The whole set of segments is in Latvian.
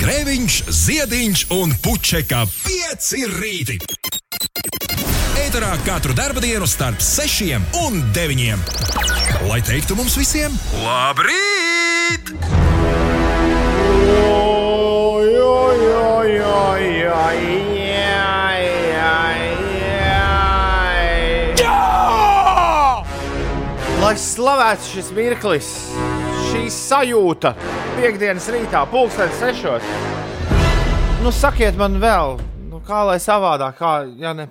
Grēviņš, Ziediņš un Puķeka 5 rīti. Eterā katru dienu starp 6 un 9. Lai teiktu mums visiem, labrīt! Lai slavēts šis mirklis, šī sajūta, piekdienas rītā, pulkstenis sešos. Nu, sakiet man vēl, nu, kā lai savādāk, kā ja ne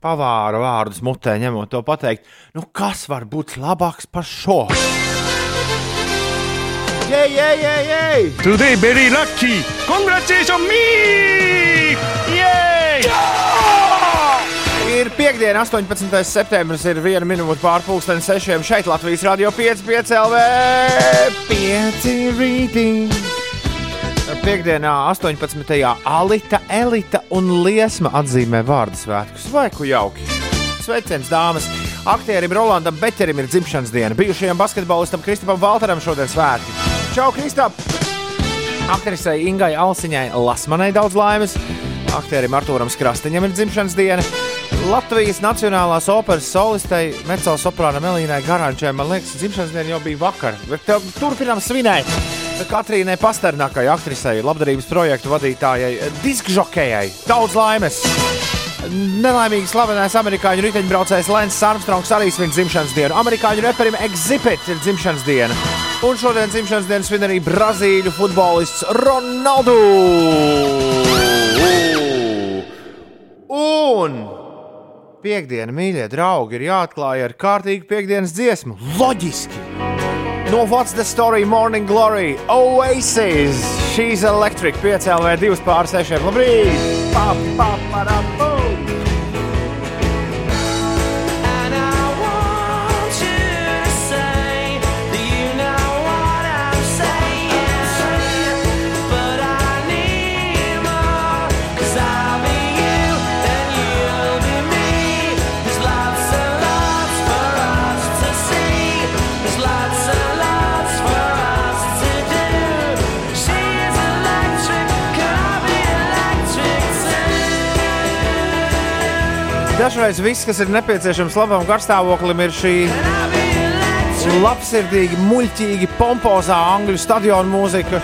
pavāra vārdus mutē ņemot to pateikt, nu, kas var būt labāks par šo? Jej, jej, jej, jej! Today very lucky. Congratulations me! Yay! Ir piekdiena, 18. septembris, ir viena minūte pārpusdienas sešiem. Šeit Latvijas Rādio 5, 5 LV, 5 rītī. Piektdienā, 18. Alita, Elita un Liesma atzīmē vārdu svētkus. Vai ku jauki? Sveiciens dāmas! Aktierim Rolandam Beterim ir dzimšanas diena. Bijušajam basketbolistam Kristupam Valteram šodien svētki. Čau, Kristap! Aktrisei Ingai Alsiņai Lasmanai daudz laimes. Aktierim Artūram Krastiņam ir dzimšanas diena. Latvijas Nacionālās operas solistei Mecosoprāna Melīnai Garančai, man liekas, dzimšanas diena jau bija vakar. Uh, turpinām svinēt. Katrīnai Pasternākai, aktrisei, labdarības projektu vadītājai, diskžokejai. Daudz laimes! Nelaimīgi slavenais amerikāņu riteņbraucējs Lens Armstrongs arī svin dzimšanas dienu. Amerikāņu reperim Exhibit ir dzimšanas diena. Un šodien dzimšanas dienu svin arī Brazīļu futbolists Ronaldu. Un piekdiena, mīļie draugi, ir jāatklāj ar kārtīgu piekdienas dziesmu. Loģiski! No What's the Story Morning Glory Oasis! Electric 5 LV 2 pār 6. Labrīt! Pa, pa, pa, da, boom! Dažreiz viss, kas ir nepieciešams labam garstāvoklim, ir šī labsirdīga, muļķīga, pompozā angļu stadiona mūzika.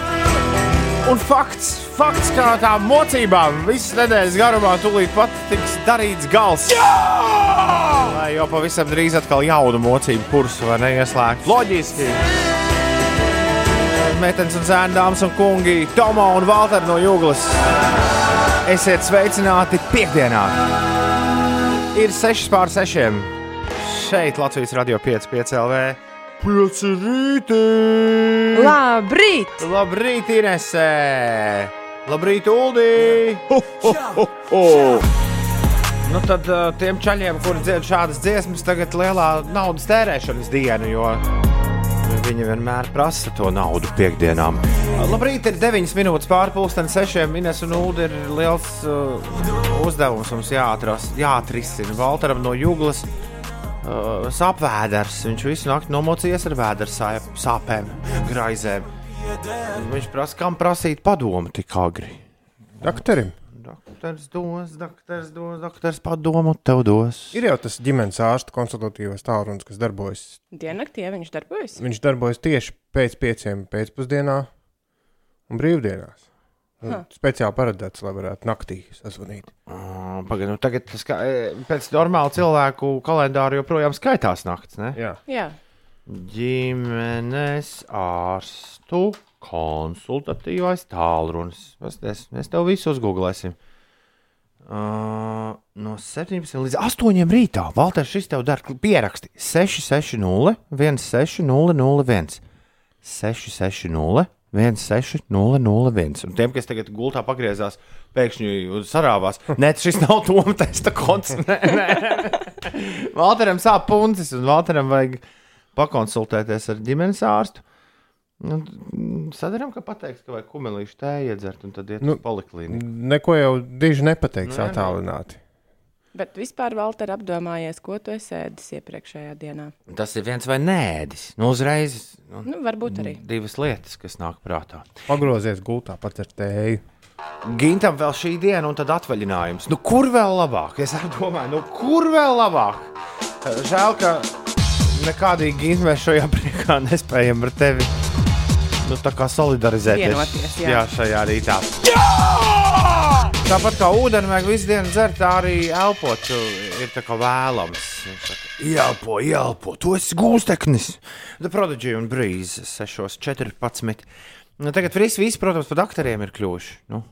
Un fakts, fakts kā tā mocībām visas nedēļas garumā tūlīt pat tiks darīts gals. Lai jau pavisam drīz atkal jaunu mocību kursu vai neieslēgt. Loģiski! Meitenes un zēni, dāmas un kungi, Tomo un Valter no Jūglas. Esiet sveicināti piekdienā! Ir 6 pār 6. Šeit Latvijas radio 5, 5 LV. 5 rītī! Labrīt! Labrīt, Inesē! Labrīt, Uldī! Ho, ho, ho, ho. Nu tad uh, tiem čaļiem, kuri dzied šādas dziesmas, tagad lielā naudas tērēšanas diena, jo viņi vienmēr prasa to naudu piekdienām. Labrīt, ir 9 minūtes pārpusdienas, 6 minūtes, un Ulu ir liels uh, uzdevums mums jāatras, jāatrisina. Valteram no Jūglas uh, sāpvēders. Viņš visu nakti nomocījies ar vēdera sāp, sāpēm, graizēm. Viņš prasa, kam prasīt padomu tik agri. Doktorim. Doktors dos, doktors dos, doktors padomu tev dos. Ir jau tas ģimenes ārsta konsultatīvais tālrunis, kas darbojas. Diennaktī ja viņš darbojas. Viņš darbojas tieši pēc pieciem pēcpusdienā un brīvdienās. Un Ha. speciāli paredzēts, lai varētu naktī sazvanīt. Pagaid, nu tagad tas kā, e, pēc normāla cilvēku kalendāra joprojām skaitās naktis. Ne? Jā. Jā, Ģimenes ārstu konsultatīvais tālrunis. Mēs- mēs tev visu uzgooglēsim. Uh, no 17 līdz 8 rītā. Valter, šis tev dara pieraksti 660, 16001, 660, 16001. Un tiem, kas tagad gultā pagriezās, pēkšņi sarāvās. Nē, šis nav Toms testa konts. Nē, nē. Valteram sāp puncis, un Valteram vajag pakonsultēties ar ģimenes ārstu. Nu, sadarām, ka pateiks, ka vajag kumelīšu tēju iedzert, un tad iet Nu, uz poliklīniku. Neko jau diži nepateiks Nē, nē. attālināti. Bet vispār, Valter, apdomājies, ko tu esi ēdis iepriekšējā dienā. Tas ir viens vai nēdis. Nu, uzreiz nu, Nu, varbūt arī. divas lietas, kas nāk prātā. Pagrozies gultā, pat ar tēju. Gintam vēl šī diena, un tad atvaļinājums. Nu, kur vēl labāk? Es arī domāju, nu, kur vēl labāk? Žēl, ka nekādīgi Gintam mēs šajā priekā nespējam ar tevi nu, tā kā solidarizēties. Vienoties, jā. jā, šajā rītā. Tāpat kā ūdeni vajag visu dienu dzert, tā arī elpot ir tā kā vēlams. Ielpo, ielpo, tu esi gūsteknis. The Prodigy un Breeze 6.14. Nu, tagad visi, visi, protams, par doktoriem ir kļuvuši. Nu,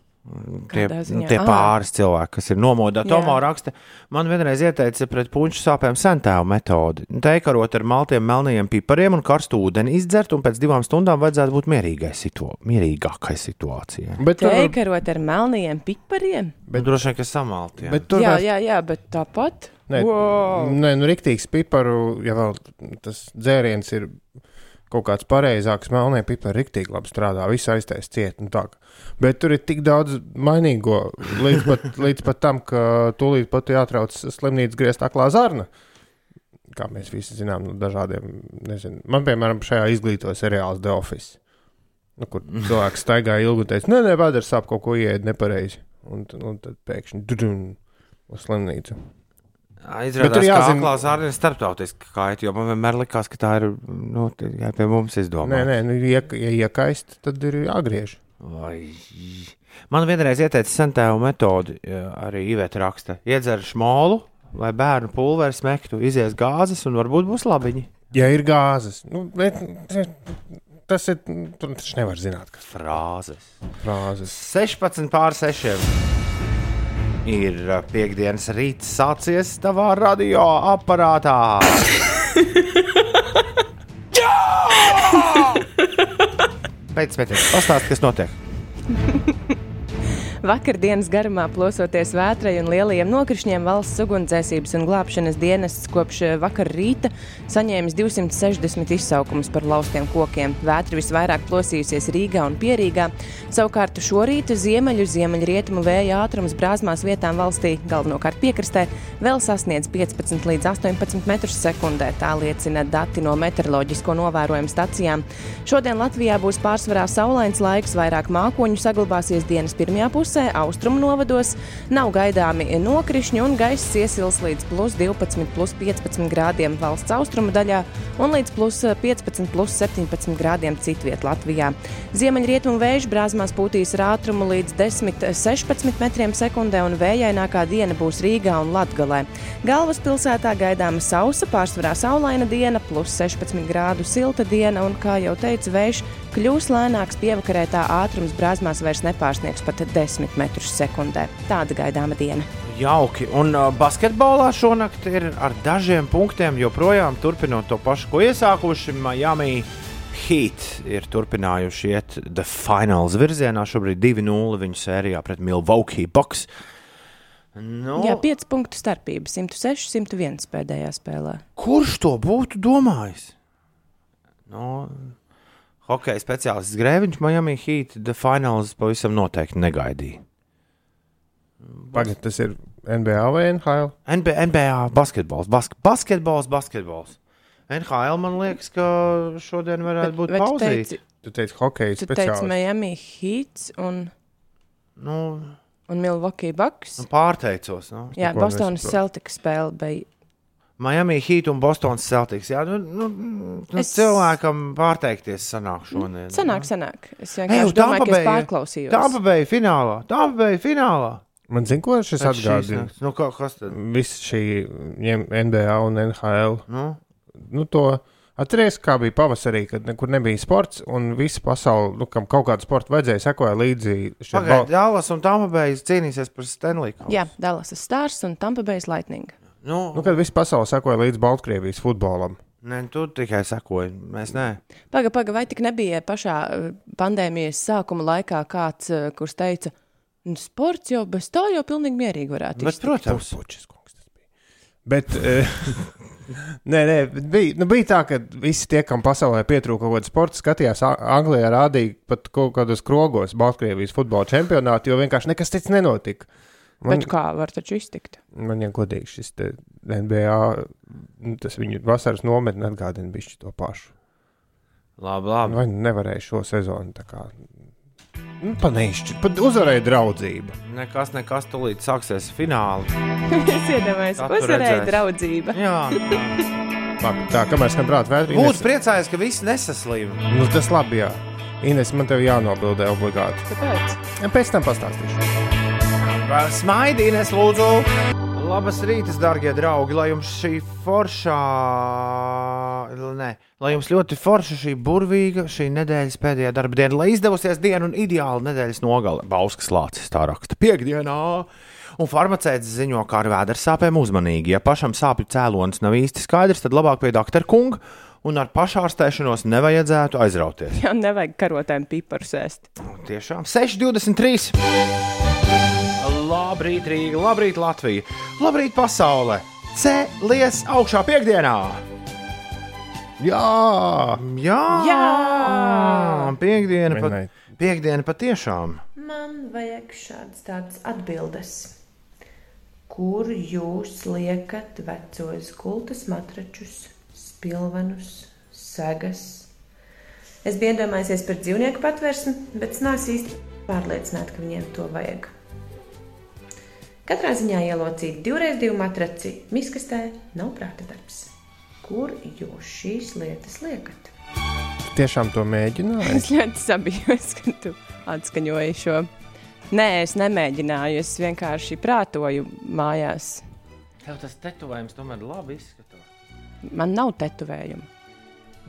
tie, nu, tie Ā. pāris cilvēki, kas ir nomodāti. Jā. Tomo raksta, man vienreiz ieteica pret puņu sāpēm sentēvu metodi. Teikarot ar maltiem, melniem pipariem un karstu ūdeni izdzert, un pēc divām stundām vajadzētu būt mierīgai situ mierīgākai situācijai. Bet Teikarot ar melniem pipariem? Bet droši vien, ka samalti. jā. bet Jā, jā, jā, bet tāpat. Nē, Wow. nē nu, rīktīgs piparu, ja vēl tas dzēriens ir kaut kāds pareizāks, melnie pipari rīktīgi labi strādā, viss aiztais ciet. tā. Bet tur ir tik daudz mainīgo, līdz pat, līdz pat tam, ka tūlīt pat jātrauc slimnīcas griezt aklā zarna. Kā mēs visi zinām, no dažādiem, nezinu. Man, piemēram, šajā izglītoja seriāls The Office. Nu, kur cilvēks staigāja ilgi un teica, nē, nē, vēders sāp kaut ko ieiet nepareizi. Un, un tad pēkšņi dudum uz slimnīcu. Bet Izrādās, tur ka jāzina- aklā zārna ir starptautiska kaita, jo man vienmēr likās, ka tā ir nu, tikai pie mums izdomāta. Nē, nē, nu, ja, ja iekaist, tad ir jāgriež. Vai... Man vienreiz ieteica centēvu metodi, arī Iveta raksta. Iedzer šmolu vai bērnu pulveri smektu, izies gāzes un varbūt būs labiņi. Ja ir gāzes, nu, bet, tas ir. Tur taču nevar zināt, kas Frāzes. ir frāzes. 16 pār 6. Ir piekdienas rīts sācies tavā radioaparātā. Pēc tam pastāstiet, kas notiek. Vakardienas garumā plosoties vētrai un lielajiem nokrišņiem, valsts ugunsdzēsības un glābšanas dienests kopš eh, vakar rīta saņēmis 260 izsaukumus par laustiem kokiem. Vētra visvairāk plosījusies Rīgā un Pierīgā. Savukārt šorīt ziemeļu ziemeļrietumu vēja ātrums brāzmās vietām valstī, galvenokārt piekrastē, vēl sasniedz 15 līdz 18 metrus sekundē. Tā liecina dati no meteoroloģisko novērojumu stacijām. Šodien Latvijā būs pārsvarā saulains laiks, vairāk mākoņu saglabāsies dienas pirmajā pusē, austrumu novados, nav gaidāmi nokrišņi un gaiss iesils līdz plus 12, plus 15 grādiem valsts austrumu daļā un līdz plus 15, plus 17 grādiem citviet Latvijā. Ziemeļrietumu vēju brāzmās pūtīs ar ātrumu līdz 10-16 metriem sekundē un vējainākā diena būs Rīgā un Latgalē. Galvaspilsētā gaidāma sausa, pārsvarā saulaina diena, plus 16 grādu silta diena un, kā jau teicu, vējš kļūs lēnāks pievakarē tā ātrums brāzmās vairs nepārsniegs pat 10 metrus sekundē. Tāda gaidāma diena. Jauki. Un uh, basketbolā šonakt ir ar dažiem punktiem joprojām turpinot to pašu, ko iesākuši Miami. Heat ir turpinājuši iet The Finals virzienā. Šobrīd 2-0 viņu sērijā pret Milwaukee Bucks. Nu, Jā, 5 punktu starpība, 106, 101 pēdējā spēlē. kurš to būtu domājis? Nu, hokeja speciālists Grēviņš Miami Heat The Finals pavisam noteikti negaidīja. Pagaidiet, tas ir NBA vai NHL? NBA, NBA basketbols, bask basketbols, basketbols. NHL man liekas, ka šodien varētu būt bet tu pauzīt. teici, Tu teici, hockey tu teici speciālists. Miami Heat un, Nu, un Milwaukee Bucks. nu, pārteicos. Nu. Jā, Bostonas. Celtics spēle bija. Miami Heat un Bostonas Celtics. Jā, nu, nu, nu Es- cilvēkam pārteikties sanāk šodien. Sanāk, sanāk. Es vienkārši uz domāju, ka es Tampa Bay. pārklausījos. Tampa Bay finālā. Tampa Bay finālā. Man zina, ko šis atgādina. Nu, kā, kas tad? Viss šī NBA un NHL. Nu, Nu, to atceries, kā bija pavasarī, kad nekur nebija sports, un visa pasaule, nu, kam kaut kādu sportu vajadzēja, sekoja līdzi. bal- Dallas un Tampa Bay cīnīsies par Stanley. Kausu. Jā, Dallas Stars un Tampa Bay Lightning. Nu, Nu, kad visa pasaule sekoja līdzi Baltkrievijas futbolam. ne, tu tikai sekoji. Mēs nē. Paga, paga, vai tik nebija pašā eh, pandēmijas sākuma laikā kāds, eh, kurš teica, nu, sports jau bez tā jau pilnīgi mierīgi varētu Bet, būt. protams, Puķis, kungs, tas bija. Bet, eh, nē, nē, bet bija, nu, bija tā, ka visi tie, kam pasaulē pietrūka kaut kāda sporta, skatījās, Anglijā rādīja pat kaut kādos krogos Baltkrievijas futbola čempionātu, jo vienkārši nekas cits nenotika. Man, Bet kā var taču iztikt? man ja godīgi šis te NBA, nu, tas viņu vasaras nometni atgādina bišķi to pašu. Labi, labi. Vai nevarēja šo sezonu tā kā. Nu, panīšķi, pat uzvarēja draudzību. Nekas, nekas, tūlīt sāksies fināli. es iedomājos, uzvarēja draudzība. Jā, Labi, tā, kamēr skan prāta vētrī. būtu priecājies, ka visi nesaslīm. Nu, tas labi, jā. Ines, man tev jānobildē obligāti. Kāpēc? Pēc tam pastāstīšu. Smaidīnes, lūdzu! Labas rītas, darbie draugi, lai jums šī foršā, nē, lai jums ļoti forša šī burvīga, šī nedēļas pēdējā darba diena, lai izdevusies diena un ideāla nedēļas nogale. Bauskas lācis tā raksta piekdienā. Un farmaceits ziņo, kā ar vēdersāpēm uzmanīgi. Ja pašam sāpju cēlonis nav īsti skaidrs, tad labāk pie doktora kunga un ar pašārstēšanos nevajadzētu aizrauties. Jā, nevajag karotēm piparus ēst. Tiešām 6,23. Labrīt, Rīga, labrīt, Latvija, labrīt, pasaule! Cēlies augšā piekdienā! Jā, Jā, Jā! piekdiena, pat, Minēji. piekdiena patiešām. Man vajag šādas tādas atbildes. Kur jūs liekat vecos gultas matračus, spilvenus, segas? Es biju iedomājies par dzīvnieku patvērsni, bet es neesmu īsti pārliecināta, ka viņiem to vajag. Katrā ziņā ielocīt divreiz divu matraci miskastē nav prāta darbs. Kur jūs šīs lietas liekat? tiešām to mēģināju. Es ļoti sabijos, ka tu atskaņoji šo. Nē, es nemēģināju. Es vienkārši prātoju mājās. Tev tas tetovējums tomēr labi izskatās. Man nav tetovējumu.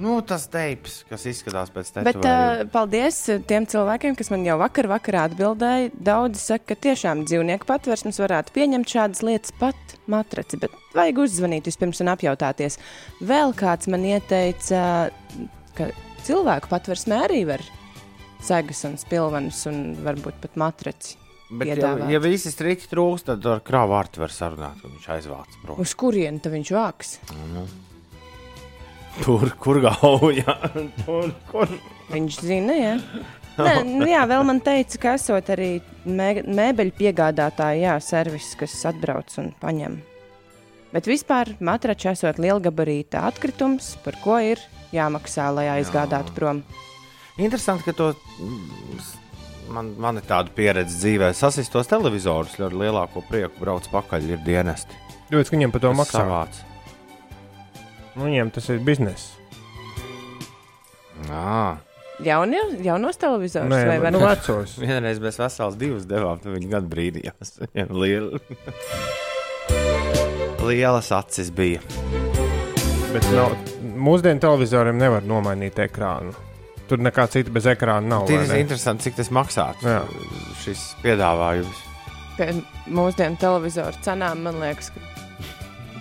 Nu, tas teips, kas izskatās pēc Bet tetovējuma. uh, paldies tiem cilvēkiem, kas man jau vakar, vakarā atbildēja. Daudzi saka, ka tiešām dzīvnieku patvērsmes varētu pieņemt šādas lietas pat matraci, bet vajag uzzvanīt vispirms un apjautāties. Vēl kāds man ieteica, ka cilvēku patvērsmē arī var segas un spilvenus un varbūt pat matraci. Bet, ja, piedāvāt. ja visi strīdi trūkst, tad ar krāvu vārtu var sarunāt, ka viņš aizvāc prom. Uz kurieni tad viņš vāks? Tur, kur gauja. Tur, kur. Viņš zina, jā. Nē, nu jā, vēl man teica, ka esot arī mē, mēbeļu piegādātāji, jā, servis, kas atbrauc un paņem. Bet vispār matrača esot lielgabarīta atkritums, par ko ir jāmaksā, lai aizgādātu prom. Interesanti, ka to. mm, Man, man ir tāda pieredze dzīvē. Sasist tos televizorus ar lielāko prieku brauc pakaļ, ir dienesti. Ļoti, ka viņiem par to maksā. savāc. Nu, viņiem tas ir bizness. Ā, Jaunie, jaunos televizorus Nē, vai nu, ne? vecos. Vienreiz mēs vesels divus devām, tad viņi gan brīdījās. Liela... Lielas acis bija. Bet nav, mūsdienu televizoriem nevar nomainīt ekrānu. Tur nekā cita bez ekrāna nav. Tas vai ir interesanti, cik tas maksātu. Jā. Šis piedāvājums. Pie mūsdienu televizoru cenām man liekas, ka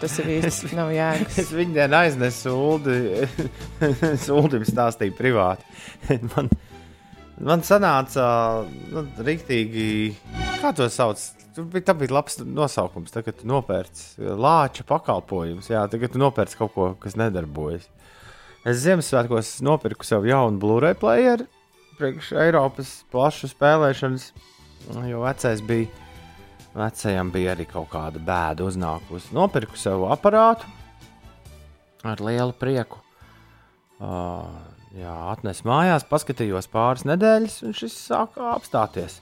tas ir īsti nav jēgas. Es viņu dienu aiznesu Uldi. Uldim stāstīju privāti. Man, man sanāca nu, rīktīgi, kā to sauc. Tur bija, tā bija labs nosaukums. Tagad tu nopērci lāča pakalpojumus. Jā, tagad tu nopērci kaut ko, kas nedarbojas. Es Ziemassvētkos nopirku sev jaunu Blu-ray playeru priekš Eiropas plašu spēlēšanas, jo vecais bija. Vecajam bija arī kaut kāda bēda uznākusi. Nopirku sev aparātu ar lielu prieku. Uh, jā, atnesu mājās, paskatījos pāris nedēļas, un šis sāka apstāties.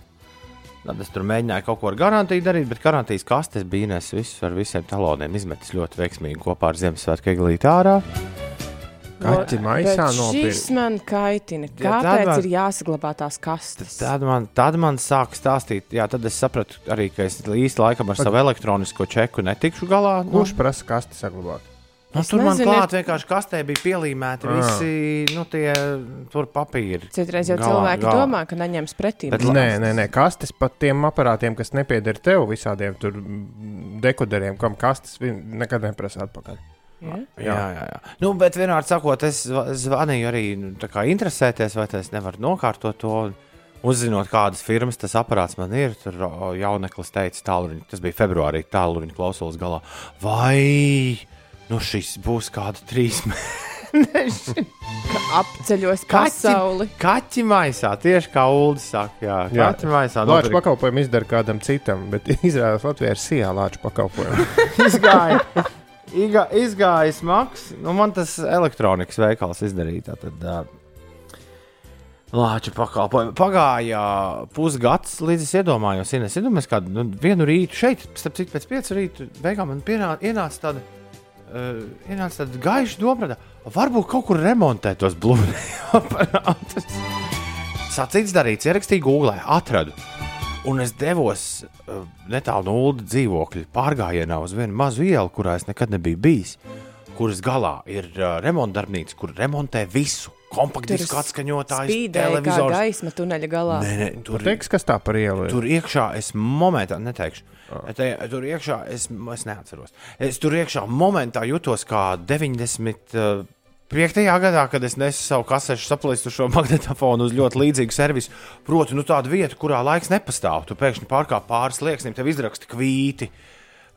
Tad es tur mēģināju kaut ko ar garantiju darīt, bet garantijas kastes bija nes visus ar visiem taloniem izmetis ļoti veiksmīgi kopā ar Ziemassvētku eglīti ārā. Kaķi maisā nopirkt. Šis man kaitina. Jā, Kāpēc man- ir jāsaglabā tās kastes? Tad man, tad man sāk stāstīt, jā, tad es sapratu arī, ka es īsti laikam ar savu elektronisko čeku netikšu galā. Nu, Kurš prasa kasti saglabāt? nu, Es tur man nezinu, klāt vienkārši kastē bija pielīmēti Ah. visi nu, tie tur papīri. Citreiz jau Galā, cilvēki galā. domā, ka neņems pretī. Bet Nē, kastes. nē, nē, kastes pat tiem aparātiem, kas nepieder tev, visādiem tur dekoderiem, kam kastes nekad neprasa atpakaļ. Jā. Jā, jā, jā. Nu, bet vienmēr sakot, es zva- zvanīju arī nu, tā kā interesēties, vai es nevaru nokārtot to. Uzzinot, kādas firmas tas aparāts man ir, tur jauneklis teica, tālruņa, tas bija februārī, tālruņa klausulas galā. Vai nu šis būs kāda trīs, mē- Apceļos Kaķi, pasauli. kaķi maisā, tieši kā Ulas saka. Jā, Jā. kaķi maisā. Lāču pakalpojumu izdara kādam citam, bet izrādās Latvijā ir sijā lāču pakalpojumu. izgāja. Iga, izgāja smags. Nu, man tas elektronikas veikals izdarīja. Tad, uh, Lāča pakalpojumu. Pagāja pusgads, līdz es iedomājos, Ines, iedomājos, kādu nu, vienu rītu šeit, starp citu, pēc piecu rītu beigām man pienā, ienāca tāda, uh, ienāca tāda gaiša doma, ka varbūt kaut kur remontēt tos blūzi aparātus. Sacīts darīts, ierakstīju Google, atradu. Un es devos uh, netālu no Ulu dzīvokļa pārgājienā uz vienu mazu ielu, kurā es nekad nebiju bijis. Kuras galā ir uh, remontdarbnīca, kur remontē visu. Kompaktisku atskaņotāju, Spīdēja kā televizoru. gaisma tuneļa galā. Nē, nē, tur, Teiks, kas tā par ielu ir? tur iekšā es momentā neteikšu. Te, tur iekšā es, es neatceros. Es tur iekšā momentā jutos kā 90. Uh, Piektajā gadā, kad es nesu savu kasešu saplīstušo magnetofonu uz ļoti līdzīgu servisu, proti, nu, tādu vietu, kurā laiks nepastāv. Tu pēkšņi pārkāp pāris lieksniem, tev izraksta kvīti,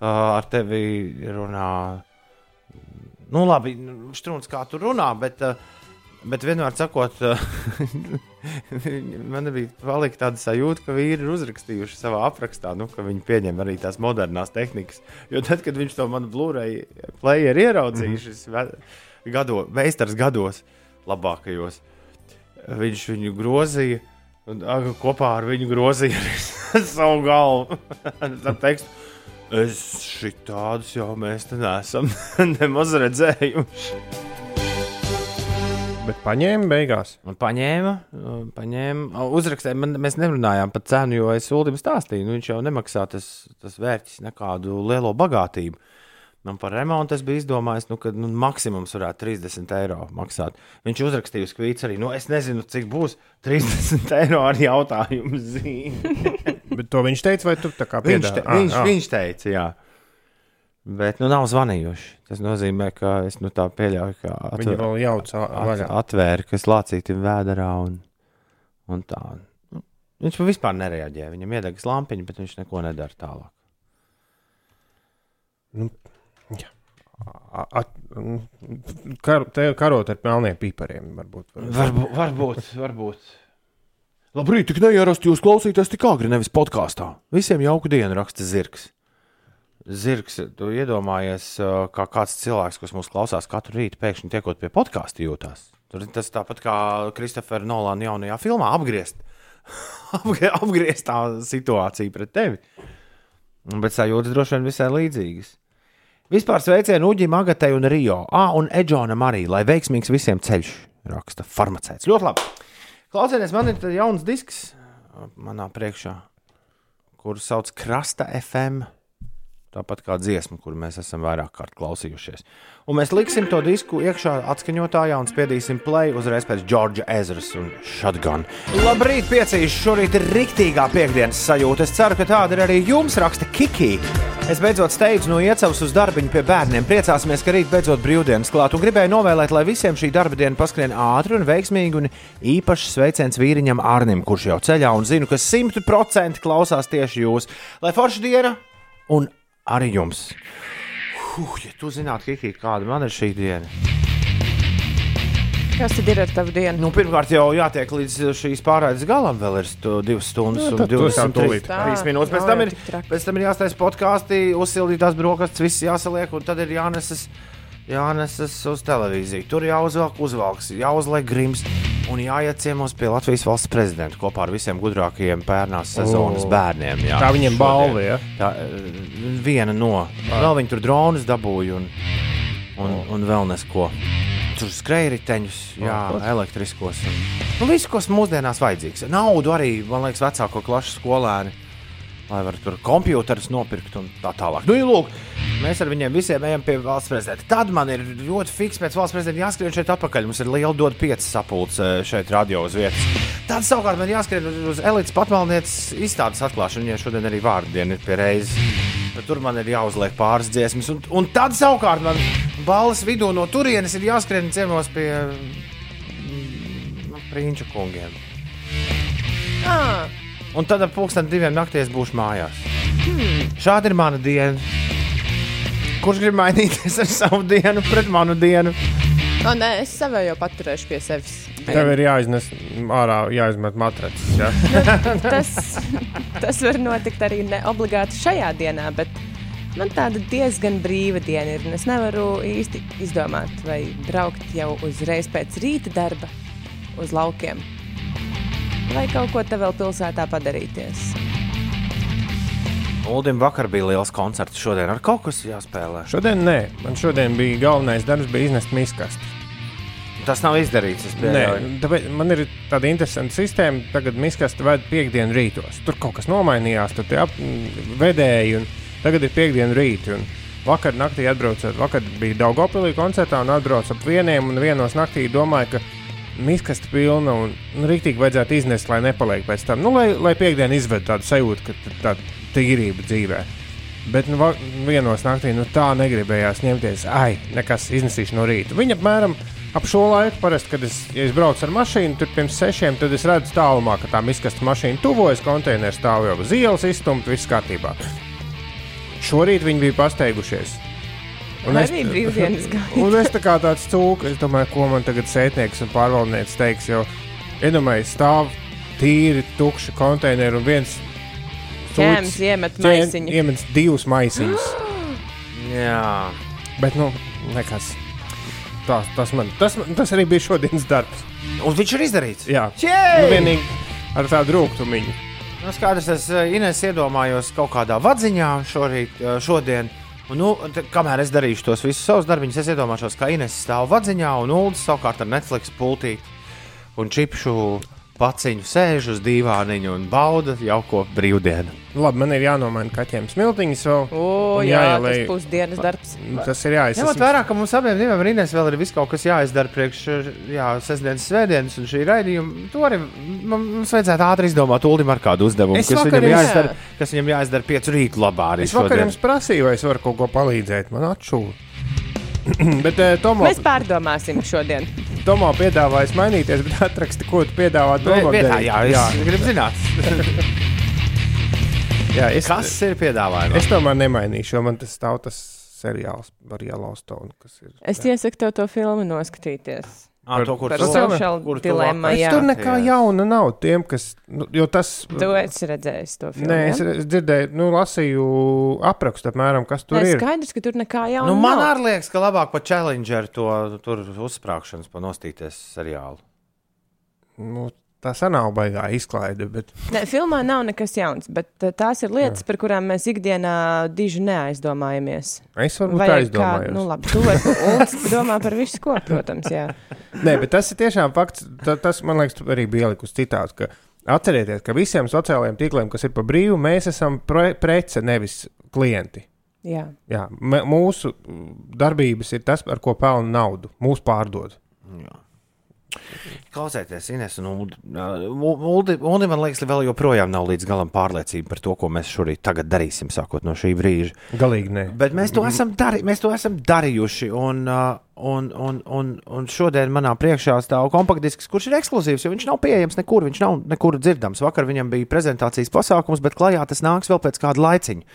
ar tevi runā. Nu, labi, strūns kā tu runā, bet, bet vienmēr sakot, man bija palika tāda sajūta, ka vīri ir uzrakstījuši savā aprakstā, nu, ka viņi pieņem arī tās modernās tehnikas. Jo tad, kad viņš to manu Blu-ray playeru ieraudzīja, šis ve- gado, meistars gados, labākajos, viņš viņu grozīja. Un aga, kopā ar viņu grozīja arī savu galvu. Ar tekstu, es šitādus jau mēs te neesam nemaz redzējuši. Bet paņēma beigās. Un paņēma, paņēma uzrakstīja. Man, mēs nerunājām par cenu, jo es Ulim stāstīju, nu, viņš jau nemaksā tas, tas vērķis nekādu lielo bagātību. Man par remontu es biju izdomājis, nu, ka nu, maksimums varētu 30 eiro maksāt. Viņš uzrakstīja uz kvīts arī, nu, es nezinu, cik būs 30 eiro ar jautājumu zīmi. Bet to viņš teica, vai tu tā kā viņš, piedāvā? te, viņš, viņš teica, jā. Bet, nu, nav zvanījuši. Tas nozīmē, ka es nu, tā pieļauju, ka atver, vēl jauc ā- at, atvēra, kas lācīti vēderā un, un tā. Nu, Viņš vispār nereaģē. Viņam iedegas lampiņa, bet viņš neko nedara tālāk. A- at- Kar, te karot ar melniem pipariem varbūt. varbūt. Varbūt, varbūt. Labrīt, tik neierasti jūs klausīties tik agri, nevis podkāstā. Visiem jauku dienu raksta zirgs. Zirgs, tu iedomājies, kā kāds cilvēks, kas mūs klausās katru rītu, pēkšņi tiekot pie podkāstu jūtās. Tur ir tas tāpat kā Kristofera Nolāna jaunajā filmā apgriezt. Apgrie- Apgrieztā situācija pret tevi. Bet sajūtas droši vien visai līdzīgas. Vispār sveicienu Uģim, Agatei un Rio. Ah, un Edžonam arī, lai veiksmīgs visiem ceļš, raksta farmaceits. Ļoti labi. Klausieties, man ir jauns disks manā priekšā, kurus sauc Krasta FM. Tāpat kā dziesma, kuru mēs esam vairāk kārt klausījušies. Un mēs liksim to disku iekšā atskaņotājā un spiedīsim play uzreiz pēc Džordža Ezras un Shotgun. Labrīt, piecīši! Šorīt ir riktīgā piekdienas sajūta. Es ceru, ka tāda ir arī jums, raksta Kiki. Es beidzot steidzu no iecavas uz darbiņu pie bērniem. Priecāsimies, ka rīt beidzot brīvdienas klāt un gribēju novēlēt, lai visiem šī darba diena paskrien ātri un veiksmīgi. Un īpaši sveiciens vīriņam Arnim, kurš jau ceļā un zinu, ka simt procenti klausās tieši jūs. Lai forša diena un arī jums. Huh, ja tu zinātu, Kiki, kāda man ir šī diena. Kas tad ir ar tavu dienu? Nu, pirmkārt, jau jātiek līdz šīs pārraides galam. Vēl ir stu- divas stundas Nu, un tad tu sāk 23 tūlīt. trīs minūtes. Pēc nav tam ir, pēc tam ir jāstāsta podkāstī, uzsildītās brokastis, viss jāsaliek, un tad ir jānesas, jānesas uz televīziju. Tur jāuzvelk uzvalks, jāuzliek grims un jāiet ciemos pie Latvijas valsts prezidenta kopā ar visiem gudrākajiem pērnās sezonas O. bērniem. Jā, Tā viņiem balva, ja? Tā viena no. Vēl viņi tur dronus dabūja un, un, un vēl nesko. Tur skrēja riteņus, jā, elektriskos. Un, nu, visu, kas mūsdienās vajadzīgs. Naudu arī, man liekas, vecāko klašu skolēni. Lai varētu tur kompjutorus nopirkt un tā tālāk. Nu, ja lūk, mēs ar viņiem visiem ejam pie valsts prezidenta. Tad man ir ļoti fiks pēc valsts prezidenta jāskrien šeit atpakaļ. Mums ir liela dod piecas sapulces eh, šeit radio uz vietas. Tad savukārt man jāskrien uz- elites patmalnieces izstādes atklāšanu. Viņai šodien arī vārdiena ir pie reizes. Bet tur man ir jāuzliek pāris dziesmas. Un, un tad savukārt man balvas vidū no turienes ir jāskrien ciemos pie mm, nu, Prīņķa kungiem. Ah, Un tad ap pusdienas diviem naktīs būšu mājās. Hmm. Šāda ir mana diena. Kurš grib mainīties ar savu dienu pret manu dienu? O, nē, es jau paturēšu pie sevis. Tev ir jāiznes ārā, jāizmet matracis. Ja? Tas, tas var notikt arī ne obligāti šajā dienā, bet man tāda diezgan brīva diena ir. un Es nevaru īsti izdomāt, vai braukt jau uzreiz pēc rīta darba uz laukiem, vai kaut ko te vēl pilsētā padarīties. Uldim vakar bija liels koncerts, šodien ar kaut kas jāspēlē. Šodien nē, man šodien bija galvenais darbs, bija iznest miskastu. Tas nav izdarīts. Nē, tāpēc man ir tāda interesanta sistēma. Tagad miskastu ved piekdienu rītos. Tur kaut kas nomainījās, tur tie ap, m, vedēji, un tagad ir piekdienu rīti. Un vakar naktī atbraucot, vakar bija Daugopilī koncertā un atbraucu ap vieniem, un vienos naktī domāju, ka miskasta pilna un nu, rītīgi vajadzētu iznest, lai nepaliek pēc tam. Nu, lai, lai piekdienu izved tādu sajūtu, ka tāda tīrība dzīvē. Bet nu, vienos naktī nu, tā negribējās ņemties. Ai, nekas iznesīšu no rīta. Viņa apmēram ap šo laiku, parasti, kad es, ja es braucu ar mašīnu, tur pirms sešiem, tad es redzu tālumā, ka tā miskasta mašīna tuvojas, konteineris stāv jau uz ielas, izstumta, viss kārtībā. Šorīt viņi bija pasteigušies. Un arī brīvdienas gāja. Un es tā kā tāds cūks, es domāju, ko man tagad sētnieks un pārvaldnieks teiks. Jo, iedomājieties, stāv tīri tukši konteineri un viens Ķēmis iemet maisiņu. Iemet divus maisiņus. Jā. Bet, nu, nekas. Tas, tas, man, tas, man, tas arī bija šodienas darbs. Un viņš ir izdarīts. Jā, nu, vienīgi ar tādu rūkumu. Nu, skaidrs, es eh, Ines iedomājos kaut kādā vadziņā šorīt, eh, šodien. Un, nu, kamēr es darīšu tos visus savus darbiņus, es iedomāšos, ka Ines stāv vadziņā un Ulas savukārt ar Netflix pultī un čipšu paciņu sēž uz dīvāniņa un bauda jauko brīvdienu. Labi, man ir jānomaina kaķiem smiltiņas vēl. O, jā, jāielej- tas pusdienas darbs. Tas ir jāizsaka. Ņemot vērā, ka mums abiem diviem ar Ines vēl ir viss kaut kas jāizdara priekš jā, sestdienas, svētdienas un šī raidījuma. To arī mums vajadzētu ātri izdomāt Ulim ar kādu uzdevumu, Es kas vakar viņam, jāizdara, kas viņam jāizdara piecu rītu labā arī Es vakar šodien. jums prasīju, vai es varu kaut ko palīdzēt. Man atšūla. bet uh, Tomo, Mēs pārdomāsim šodien. Tomo piedāvāja mainīties, bet atraksti, ko tu piedāvā Tomo. Vietā, darīt. jā, es jā. gribu zināt, jā, es, kas ir piedāvājums. es tomēr nemainīšu, jo man tas stāv tas seriāls par Yellowstone. kas ir- Es iesaku tev to filmu noskatīties. Ah, to, kur Par tu- social dilemma, jā. Es tur nekā Jā. jauna nav tiem, kas. Nu, jo tas. Tu esi redzējis to filmu. Nē, es, es dzirdēju, nu, lasīju aprakstu apmēram, kas tur Nē, ir. skaidrs, ka tur nekā jauna. Nu, man nav. arī liekas, ka labāk par Challenger to tur uzsprāgšanas panostīties seriālu. Nu, tā sanāk baigā izklaide, bet Nē, filmā nav nekas jauns, bet uh, tās ir lietas, jā. par kurām mēs ikdienā diži neaizdomājamies. es varbūt Vai tā kā, izdomāju. nu labi, tu vari domā par visu ko, protams, jā. Nē, bet tas ir tiešām fakts. Ta, tas, man liekas, tu arī bija ielikus citāts. Ka atcerieties, ka visiem sociālajiem tīkliem, kas ir pa brīvu, mēs esam pre prece, nevis klienti. jā. Jā, mūsu darbības ir tas, ar ko pelna naudu. Mūsu pārdod. Klausieties, Ines un Uldi. Uldi, man liekas, vēl joprojām nav līdz galam pārliecība par to, ko mēs šorīt tagad darīsim, sākot no šī brīža. Galīgi nē. Bet mēs to esam, darī, mēs to esam darījuši. Un, un, un, un, un šodien manā priekšā stāv kompaktdisks, kurš ir ekskluzīvs, jo viņš nav pieejams nekur. Viņš nav nekur dzirdams. Vakar viņam bija prezentācijas pasākums, bet klajā tas nāks vēl pēc kāda laiciņa.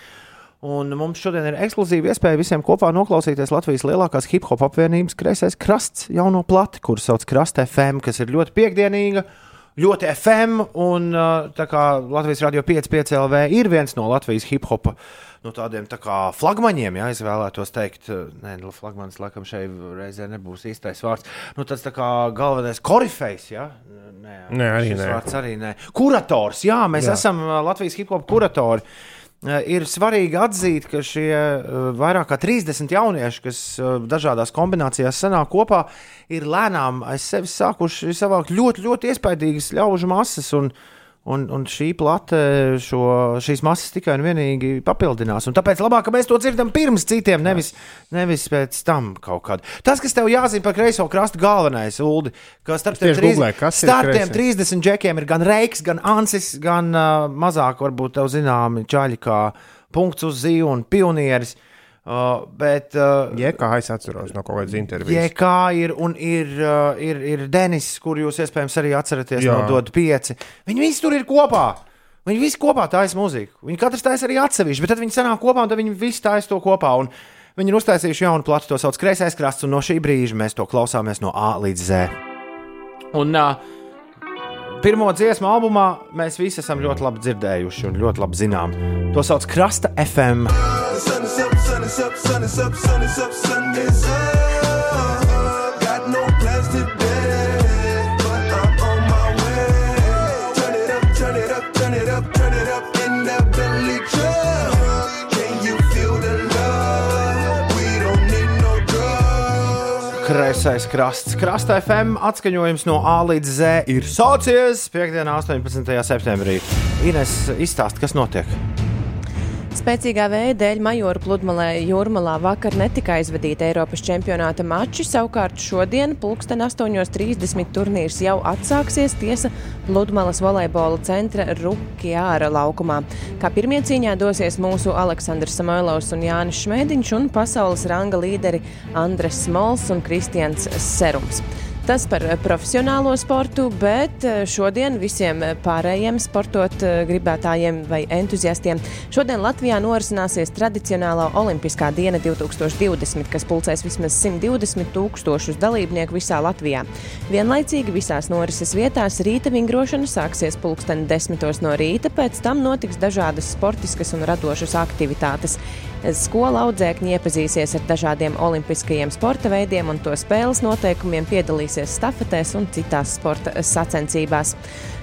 Un mums šodien ir ekskluzīva iespēja visiem kopā noklausīties Latvijas lielākās hip hop apvienības kreisais krasts jauno plati, kuras sauc Krasta FM, kas ir ļoti piekdienīga. Ļoti FM, un uh, tā kā Latvijas Rādio 5,5 LV ir viens no Latvijas hip hop nu, tādiem tā kā flagmaņiem, ja es vēlētos teikt, uh, nē, nu, flagmanis laikam šeit reizē nebūs īstais vārds. Nu, tas tā kā galvenais korifejs, ja? Nē, Nē, arī nē. vārds arī nē. Kurators, jā, mēs jā. Esam uh, Latvijas hip hop kuratori. Uh, Ir svarīgi atzīt, ka šie uh, vairāk kā 30 jaunieši, kas uh, dažādās kombinācijās sanāk kopā, ir lēnām aiz sevis sākuši savākt ļoti, ļoti iespaidīgas ļaužu masas. Un, un, un šī plate šo, šīs masas tikai un vienīgi papildinās. Un tāpēc labāk, ka mēs to dzirdam pirms citiem, nevis, nevis pēc tam kaut kādā. Tas, kas tev jāzina par kreiso krastu, galvenais, Uldi, ka starp tiem kas ir starp tiem kreisais. 30 džekiem ir gan Reiks, gan Ansis, gan uh, mazāk, varbūt tev zināmi čaļi kā punkts uz zīju un pionieris. Uh, bet uh, Ja kā es atceros no kaut kādas intervijas. JK ir un ir, uh, ir, ir Denis, kur jūs iespējams arī atceraties Jā. no Dod 5. Viņi visi tur ir kopā. Viņi visi kopā taisa mūziku. Viņi katrs taisa arī atsevišķi, bet tad viņi sanāk kopā un tad viņi visi taisa to kopā. Un Viņi ir uztaisījuši jaunu platu, to sauc Kreisais krasts, un no šī brīža mēs to klausāmies no A līdz Z. Un uh, pirmo dziesmu albumā mēs visi esam ļoti labi dzirdējuši un ļoti labi zinām. To sauc Krasta FM. Sun is up, sun is up, sun is up, sun is up. Got no plans today, but I'm on my way. Turn it up, turn it up, turn it up, turn it up in that Bentley truck. Can you feel the love? We don't need no drugs. Kreisais krasts. Krasta FM atskaņojums no A līdz Z ir sācies piekdienā, 18. septembrī. Ines izstāst, kas notiek. Spēcīgā vēja dēļ Majoru pludmalē Jūrmalā vakar netika aizvadīta Eiropas čempionāta mači. Savukārt šodien, pulksten 8.30 turnīrs jau atsāksies tiesa pludmalas volejbola centra Rukjāra laukumā. Kā pirmie cīņā dosies mūsu Aleksandrs Samoilovs un Jānis Šmēdiņš un pasaules ranga līderi Andres Smols un Kristians Serums. Tas par profesionālo sportu, bet eh, šodien visiem pārējiem sportot eh, gribētājiem vai entuziastiem šodien Latvijā norisināsies tradicionālā Olimpiskā diena 2020, kas pulcēs vismaz 120 tūkstošus dalībnieku visā Latvijā. Vienlaicīgi visās norises vietās rīta vingrošana sāksies pulksten 10 no rīta, pēc tam notiks dažādas sportiskas un radošas aktivitātes. Skola audzēkņi iepazīsies ar dažādiem olimpiskajiem sporta veidiem un to spēles noteikumiem, piedalīsies stafetēs un citās sporta sacensībās.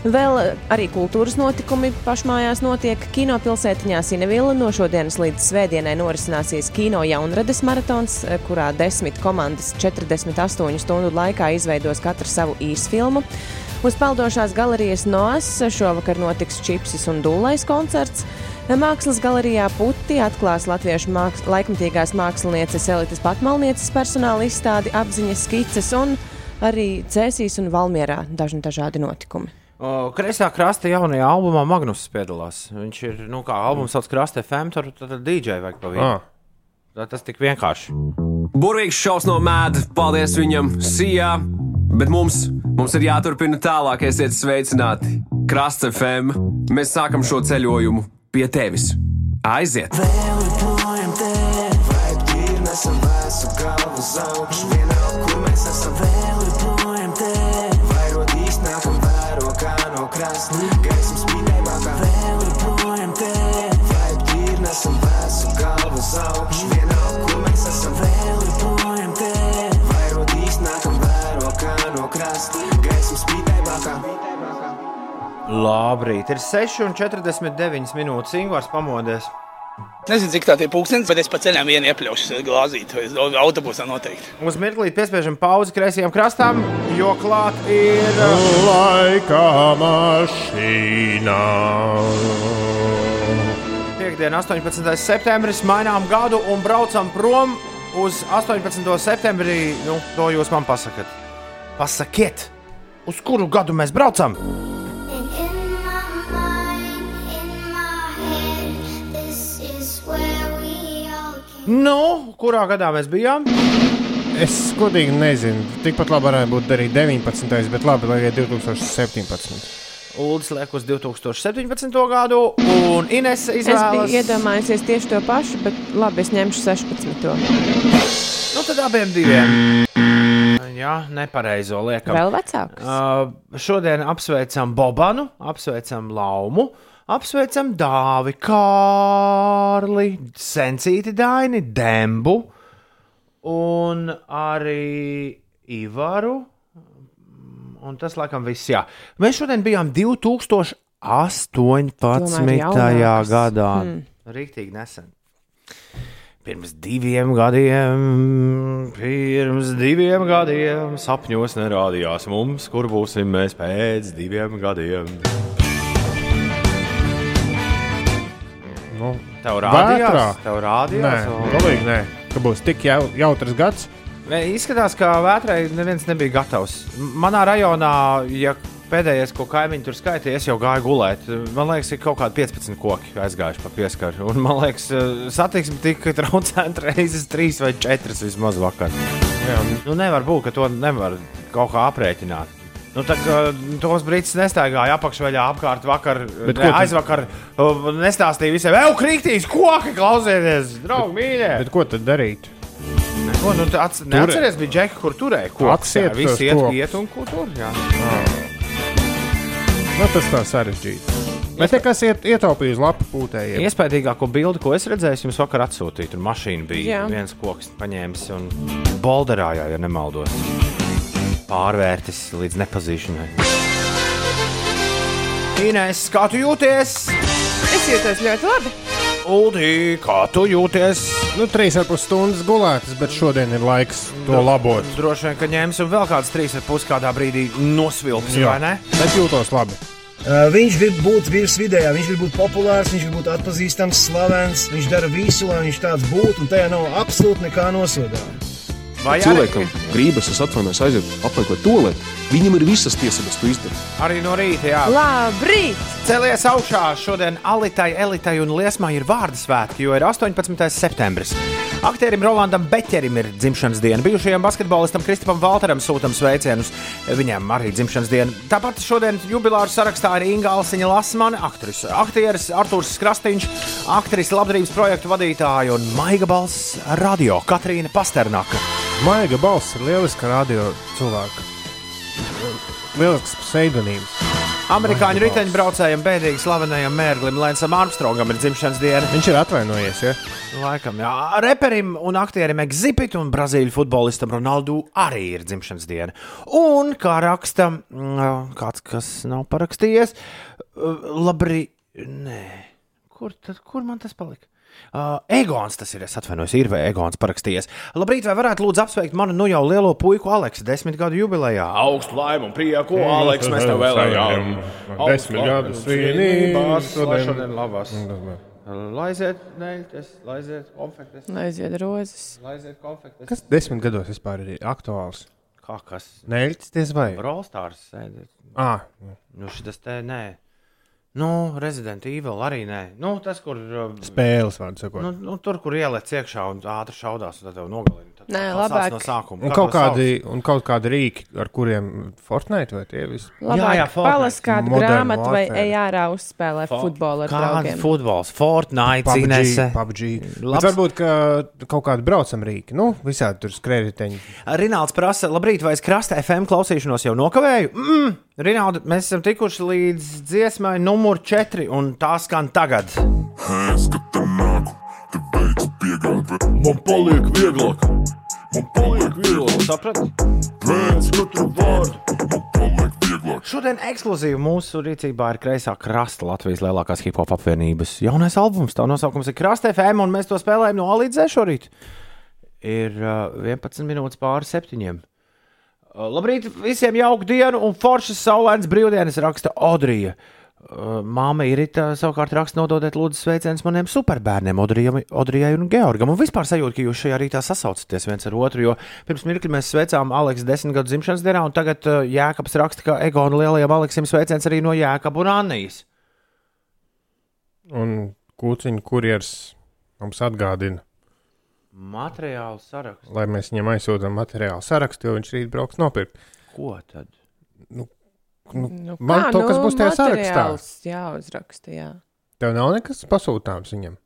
Vēl arī kultūras notikumi pašmājās notiek. Kinopilsētiņā Sinevila no šodienas līdz svētdienai norisināsies kino jaunrades maratons, kurā desmit komandas 48 stundu laikā izveidos katru savu īsfilmu. Uz peldošās galerijas Noas šovakar notiks Čipsis un Dūlais koncerts. Mākslas galerijā Putti atklās latviešu māks laikmatīgās mākslinieces Elites Patmalnieces personāla izstādi apziņas skices un arī Cēsīs un Valmierā dažni dažādi notikumi. O, Kreisā krasta jaunajā albumā Magnus piedalās. Viņš ir, nu, kā albums sauc Krasta FM, tur tad DJ vajag pa vienu. Ah. Tā Tas tik vienkārši. Burvīgs šaus no mēda, paldies viņam, sijā. Bet mums, mums ir jāturpina tālāk, esiet sveicināti. Krasta FM, mēs sākam šo ceļojumu pie tevis. Aiziet! Vēl joprojām te, vai tīri nesam vēsu galvu uz augšu. Labrīt, ir 6,49 minūtes. Ingūns pamodies. Nezinu, cik tā ir pūkstens, bet es pa ceļam vienu iepļaušu glāzīt, vai autobusā noteikti. Uz mirklī piespiežam pauzi kreisajām krastām, jo klāt ir. Laika mašīnā. Piektdiena, 18. septembris, mainām gadu un braucam prom uz 18. septembrī. Nu, to jūs man pasakat. Pasakiet, uz kuru gadu mēs braucam? Nu, kurā gadā mēs bijām? Es godīgi nezinu. Tikpat labi varētu būt arī 19. bet labi, lai ir 2017. Uldis liek uz 2017. gadu, un Ines Es biju izvēlas. iedomājusies tieši to pašu, bet labi, es ņemšu 16. Nu, tad abiem diviem. Jā, nepareizo liekam. Vēl vecāks. Uh, šodien apsveicam Bobanu, apsveicam Laumu, apsveicam Dāvi, Kārli, Sencīti Daini, Dembu un arī Ivaru. Un tas, laikam, viss. Jā. Mēs šodien bijām 2018. jaunāks. gadā. Hmm. Rīktīgi nesen. Pirms diviem gadiem, pirms diviem gadiem sapņos nerādījās mums, kur būsim mēs pēc diviem gadiem. Nu, Tev rādījās, tev nē, rādījās. un- galīgi nē. Ka būs tik jau, jautrs gads. Nē, Izskatās, ka vētrai neviens nebija gatavs. Manā rajonā, ja pēdējais, ko kaimiņi tur skaitīja, es jau gāju gulēt. Man liekas, ir kaut kādi 15 koki aizgājuši pa pieskaru. Un man liekas, eh, satiksme tika traucēta reizes 3 vai 4 vismaz vakar. Jā, Nu, nevar būt, ka to nevar kaut kā aprēķināt. Nu, tā kā Toms Brīsīs nestaigāja apakšveļā apkārt vakar, Bet ne, aizvakar. Nestāstīja visiem, ej, krītīs, koki, klausieties, draugi, mīļie. Bet ko tad darīt? Ko, nu, ats, neatceries, bija džeki, kur turēja kokus. Atsiet jā, Visi tos iet, iet un ko tur. Jā. Nu, tas tā sarežģīti. Bet te kas iet, ietaupīja uz lapu pūtējiem? Iespējamāko bildi, ko es redzēju, jums vakar atsūtīju. Tur mašīna bija. Jā. viens koks paņēmis un bolderājā, ja nemaldos. Pārvērtis līdz nepazīšanai. Inês, kā tu jūties? Es jūtos ļoti labi. Uldi, kā tu jūties? Nu, trīs ar pus stundas gulētas, bet šodien ir laiks to labot. Droši vien, ka ņemsim vēl kādas trīs ar pus kādā brīdī nosvilpsim, Jā. vai ne? Bet jūtos labi. Uh, viņš grib būt virs vidējā, viņš grib būt populārs, viņš grib būt atpazīstams, slavens. Viņš dara visu, lai viņš tāds būtu, un tajā nav absolūti nekā nosodāma. Vai arī, Cilvēkam gribas, es atvainojos, aiziet apmeklēt to lietu. Viņam ir visas tiesības to izdarīt. arī no rīta, jā. Labrīt! Celies augšā! Šodien Alitai, Elitai un Liesmai ir vārdu svētki, jo ir 18. septembris. Aktierim Rolandam Beķerim ir dzimšanas diena. Bijušajam basketbolistam Kristupam Valteram sūtām sveicienus. Viņam arī dzimšanas diena. Tāpat šodien jubilāru sarakstā ir Inga Alsiņa Lasmane, aktris, aktieris Artūrs Krastīņš, aktris labdarības projektu vadītāja un Maiga balss radio Katrīna Pasternaka. Maiga balss ir lieliska radio cilvēka. Lielisks pseidonīms. Amerikāņu riteņbraucējiem, bēdīgi slavenajam mērglim Lensam Armstrongam ir dzimšanas diena. Viņš ir atvainojies, ja? Laikam, jā. Reperim un aktierim Exhibit un brazīļu futbolistam Ronaldu arī ir dzimšanas diena. Un, kā raksta mm, kāds, kas nav parakstījies, labi, nē, kur, tad, kur man tas palika? Uh, Egons tas ir, es atvainojos, ir vai Egons parakstījies. Labrīt, vai varētu lūdzu apsveikt manu nu jau lielo puiku Aleksu desmit gadu jubilejā? Augstu laimu un prieku, Aleks, mēs tev vēlējām. Desmit gadus svinības, šodien- labas. Laiziet, neļķes, laiziet konfektes. Aiziet rozes. Laiziet konfektes. Kas desmit gados vispār ir aktuāls? Kā kas? Neļķis, diez vai? Brolstārs sēdēt. Ah, Nu, šis te nē. Nu, Resident Evil arī nē. Nu, tas, kur. spēles vārdu sakot. Nu, nu, tur, kur ieliec iekšā un ātri šaudās, tad tev nogalina. Nē, labāk. No sākuma. Un kaut, kādi, un kaut kādi rīki, ar kuriem Fortnite vai tie visi. Labāk jā, Fortnite. palas kādu Modern grāmatu vai Warfare. ej ārā uzspēlē futbolu ar Kāda draugiem. futbols? Fortnite, PUBG, Inese. PUBG. Bet Labs. varbūt ka kaut kādi braucam rīki, nu, visādi tur skrējēji. Rināls prasa, labrīt, vai es krasta FM klausīšanos jau nokavēju? Mm, Rinaldi, mēs esam tikuši līdz dziesmai numur 4, un tā skan tagad. Man paliek vieglāk, man paliek vieglāk. Saprati? Pēc katru vārdu man paliek vieglāk. Šodien ekskluzīvi mūsu rīcībā ir kreisā krasta Latvijas lielākās hip hop apvienības jaunais albums. Tā nosaukums ir Krasta FM, un mēs to spēlējam no A līdz Z šorīt. Ir uh, 11 minūtes pāri septiņiem. Uh, labrīt, visiem jauku dienu un foršas saulēnas brīvdienas raksta Odrija. Uh, Māma ir tā, savukārt raksta nododiet lūdzu sveicienus maniem superbērniem, Odrijam- Odrijai un Georgam. Un vispār sajūta, ka jūs šajā rītā sasaucaties viens ar otru, jo pirms mirkli mēs sveicām Aleksu desmit gadu dzimšanas dienā, un tagad uh, Jēkabs raksta, ka Egona lielajam Aleksim sveiciens arī no Jēkaba un Annijas. Un kūciņu kurjers mums atgādina, Materiālu sarakstu. lai mēs viņam aizsūtām materiālu sarakstu, jo viņš rīt brauks nopirkt. Ko tad? Nu, Nu, man kā, to, kas nu, būs tajā sarakstā. materiāls Jāuzraksta, jā. Tev nav nekas pasūtāms viņam.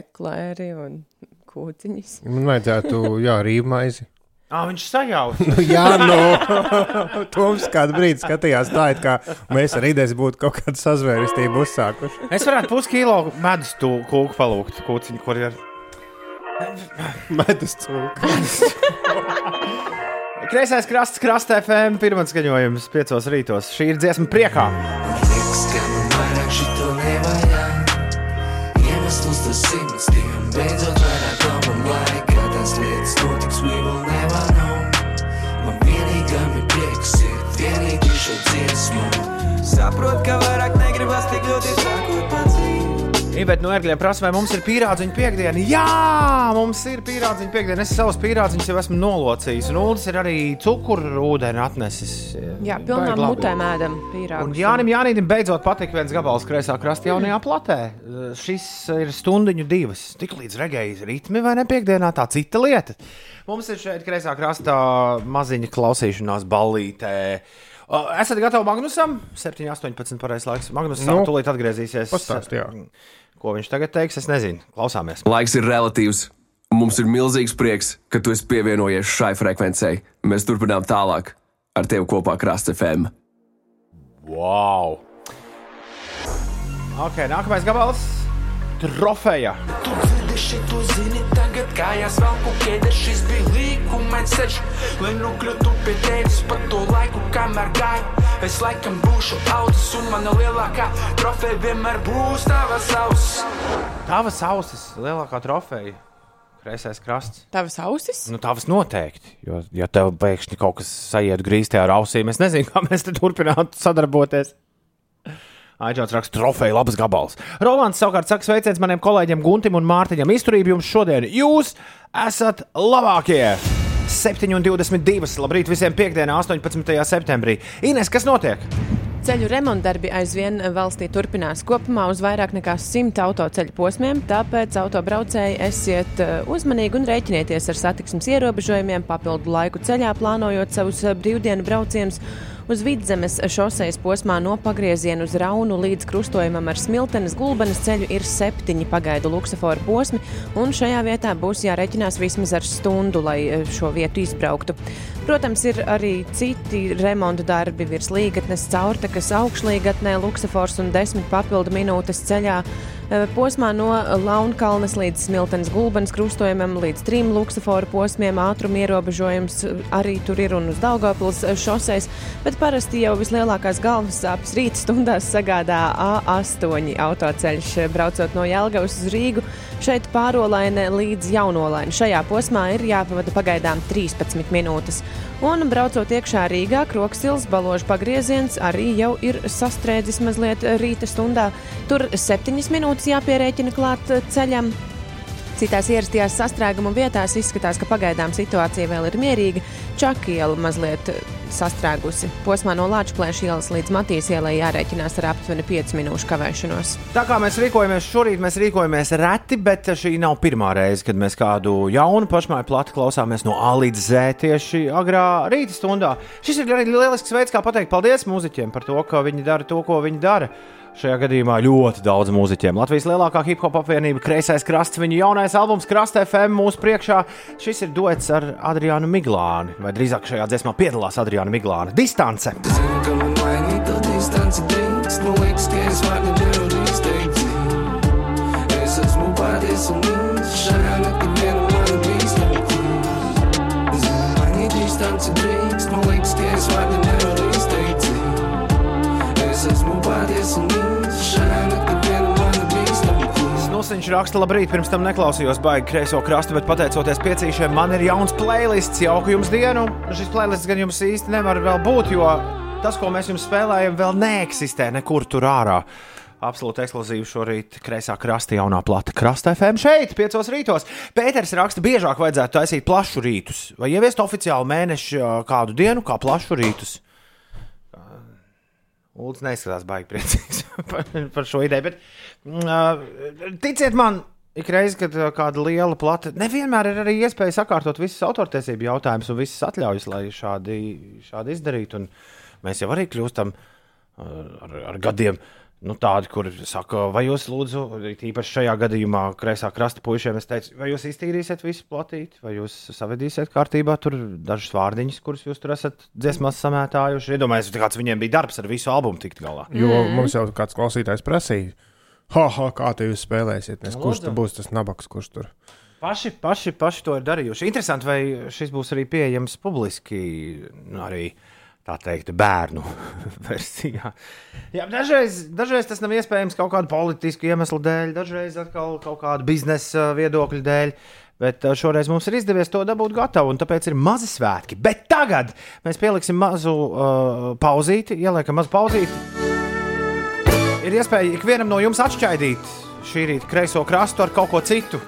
Eklēri un kūciņas. Man vajadzētu, jā, rīvmaizi. Ah, viņš sajauca. Nu, jā, no Toms kādu brīdi skatījās tā, it kā mēs ar idejas būtu kaut kādu sazvērestību uzsākuši. es varētu puskilo medus tu kūku palūgt, kūciņu, kur ir. Medus cūku. Kreisais krasts, krasta FM, pirmais skaņojums, piecos rītos. Šī ir dziesma priekā. Liekas, ka Iveta no ērgļiem prasa, vai mums ir pīrādziņa piekdiena. Jā, mums ir pīrādziņa piekdiena. Es savus pīrādziņus jau esmu nolocījis. Un Ulas ir arī cukuru ūdeni atnesis. Jā, pilnām Baigi labi. mutēm ēdam pīrāgus. Un Jānis Jānis beidzot patika viens gabals kreisā krastā jaunajā platē. Šis ir stundiņu divas. Tik līdz regējas ritmi vai ne piekdienā, tā cita lieta. Mums ir šeit kreisā krastā maziņa klausīšanās ballītē. Esat gatavi Magnusam? 7, 18 pareizais laiks. Magnus nu, Nu, tūlīt atgriezīsies. pastāst, jā. Ko viņš tagad teiks, es nezinu. Klausāmies. Laiks ir relatīvs. Mums ir milzīgs prieks, ka tu esi pievienojies šai frekvencei. Mēs turpinām tālāk ar tevi kopā Krasta FM. Wow! Ok, nākamais gabals. Trofeja. Tu dzirdi šito zini tagad, kājās velku ķēdes, šis bija līkumains ceļš, lai nokļūtu pie tevis pa to laiku, kamēr gāju. Es laikam būšu audzis, un mana lielākā trofeja vienmēr būs tavas ausis. Tavas ausis, lielākā trofeja. Kreisais krasts. Tavas ausis? Nu, tavas noteikti. Jo, ja tev pēkšņi kaut kas sajiet grīztē ar ausīm, es nezinu, kā mēs te turpinātu sadarboties. Aģents raksta trofeju, labs gabals. Rolands savukārt saka, sveiciens maniem kolēģiem Guntim un Mārtiņam. Izturība jums šodien. Jūs esat labākie! 7,22. Labrīt visiem piekdienā, 18. septembrī. Ines, kas notiek? Ceļu remontdarbi aizvien valstī turpinās kopumā uz vairāk nekā 100 autoceļu posmiem, tāpēc autobraucēji esiet eh, uzmanīgi un rēķinieties ar satiksmes ierobežojumiem, papildu laiku ceļā, plānojot savus eh, brīvdienu braucienus. Uz vidzemes šoseis posmā no pagrieziena uz Raunu līdz krustojumam ar Smiltenes gulbenes ceļu ir septiņi pagaidu luksusforu posmi, un šajā vietā būs jārēķinās vismaz ar stundu, lai eh, šo vietu izbrauktu. Protams, ir arī citi remontu darbi virs līgatnes, caurtekas augšlīgatnē, luksafors un desmit papildu minūtes ceļā. Eh, Posmā no Launkalnes līdz Smiltenes gulbenes krustojumam līdz trim luksuforu posmiem ātruma ierobežojums arī tur ir un uz Daugavpils šoseis, bet parasti jau vislielākās galvas sāpes rīta stundās sagādā A8 autoceļš, braucot no Jelgavas uz Rīgu. Šeit pārolaine līdz jaunolaine. Šajā posmā ir jāpavada pagaidām 13 minūtes. Un braucot iekšā Rīgā, Kroksils balāžu pagrieziens arī jau ir sastrēdzis mazliet rīta stundā. Tur 7 minūtes jāpierēķina klāt ceļam. Citās ierastajās sastrēguma vietās izskatās, ka pagaidām situācija vēl ir mierīga. Čakiela mazliet sastrēgusi. Posmā no Latvijas ielas līdz Matīs ielai jārēķinās ar aptuveni 5 minūšu kavēšanos. Tā kā mēs rīkojamies šorīt, mēs rīkojamies reti, bet šī nav pirmā reize, kad mēs kādu jaunu pašmāju plati klausāmies no A līdz Z tieši agrā rīta stundā. Šis ir arī lielisks veids, kā pateikt paldies mūziķiem par to, ka viņi dara to, ko viņi dara. Šajā gadījumā ļoti daudz mūziķiem. Latvijas lielākā hip hop apvienība, Kreisais krasts, viņa jaunais albums Krasta FM mūsu priekšā. Šis ir duets ar Adriānu Miglāni, vai drīzāk šajā dziesmā piedalās Adriāna Miglāna. Distance! Zinu, Snusniņš raksta, labrīt, pirms tam neklausījos baigi kreiso krastu, bet pateicoties piecīšiem, man ir jauns playlists. Jauku jums dienu! Šis playlists gan jums īsti nevar vēl būt, jo tas, ko mēs jums spēlējam, vēl neeksistē nekur tur ārā. Absolūti ekskluzīvi šorīt kreisā krasta jaunā plata krasta FM šeit, 5 rītos. Pēters raksta, biežāk vajadzētu taisīt plašu rītus vai ieviest oficiāli mēnešu kādu dienu kā plašu rītus. Lūdzu, neizskatās baigi priecīgs par, par šo ideju. Bet, uh, ticiet man, ik reiz, kad uh, kāda liela plata, nevienmēr ir arī iespēja sakārtot visas autortiesību jautājumus un visas atļaujas, lai šādi, šādi izdarītu. Un mēs jau arī kļūstam uh, ar, ar gadiem. Nu, tādi, kur saka, vai jūs, lūdzu, īpaši šajā gadījumā, kreisā krasta puišiem, es teicu, vai jūs iztīrīsiet visu platīti, vai jūs savedīsiet kārtībā tur dažus vārdiņus, kurus jūs tur esat dziesmās samētājuši. Iedomājieties, kāds viņiem bija darbs ar visu albumu tikt galā. Jo mm. mums jau kāds klausītājs prasīja, ha, ha, kā te jūs spēlēsiet. Nes, Nu, kurš tur būs tas nabaks, kurš tur? Paši, paši, paši to ir darījuši. Interesanti, vai šis būs arī pieejams publiski, nu, arī tā teikt, bērnu versijā. Jā, dažreiz, dažreiz tas nav iespējams kaut kādu politisku iemeslu dēļ, dažreiz atkal kaut kādu biznesa viedokļu dēļ. Bet ā, šoreiz mums ir izdevies to dabūt gatavu, un tāpēc ir mazi svētki. Bet tagad mēs pieliksim mazu uh, pauzīti, ieliekam mazu pauzīti. Ir iespēja ikvienam no jums atšķaidīt šī rīta kreiso krastu ar kaut ko citu.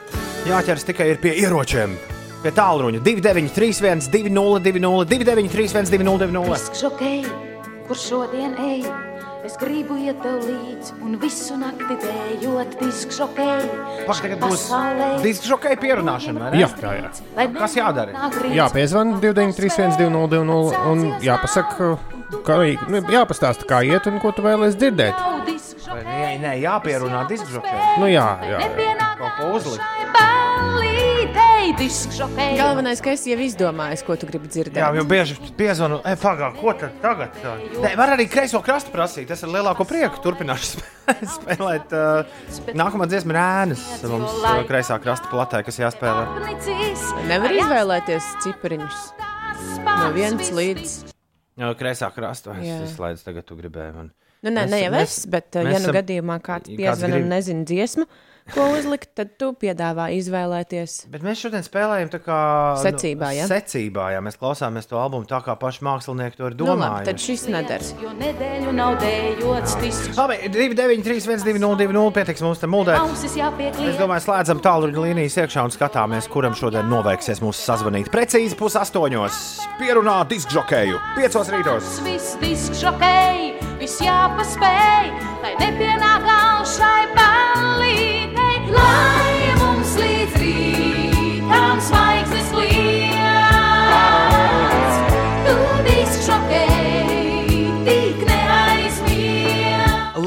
Jāķers tikai pie ieročiem. Pie tālruņa 293, 202, 293, 202. Diskžokei, kur šodien ej, es gribu iet tev līdzi un visu nakti dējot diskžokei. Pak, tagad būs diskžokai pierunāšana, vai ne? Jā, jā, jā. Kas jādara? Jā, piezvan 293, 202, un jāpasaka, kā, nu, jāpastāsta, kā iet un ko tu vēlēsies dzirdēt. Nē, nē, jāpierunā diskžokai. Nu, jā, jā, jā. Kaut ko uzlikt. Galvenais, ka es jau izdomāju, ko tu gribi dzirdēt. Jā, jau bieži piezvanu, e, pagā, ko tad tagad? Nē, var arī kreiso krastu prasīt. Tas ar lielāko prieku turpināšu spē- spēlēt. Uh, nākamā dziesma ir ēnas. Mums uh, kreisā krasta platē, kas jāspēlē. Nevar izvēlēties cipariņus no vienas līdz. Kreisā krasta. Es izslēdzu, tagad tu gribēji man. Nu, nē, es, bet, uh, ja nu gadījumā kāds piezvan grib- un nezina dziesmu, ko uzlikt, tad tu piedāvā izvēlēties. Bet mēs šodien spēlējam tā kā Secībā, ja? Nu, secībā, jā. Mēs klausāmies to albumu tā, kā paši mākslinieki to ir Nu, labi, domājuši. tad šis nedara. Jo nedēļu nav dējots diskžokei. Labi, 293, 120, pietiks mums te jāpieklīd. Es domāju, slēdzam tālruņa līnijas iekšā un skatāmies, kuram šodien noveiksies mūsu sazvanīt. Precīzi pusastoņos. Pierunā diskžokēju. Piecos rītos. Viss diskžokei, viss jāpaspēj, lai nepienāk gals šai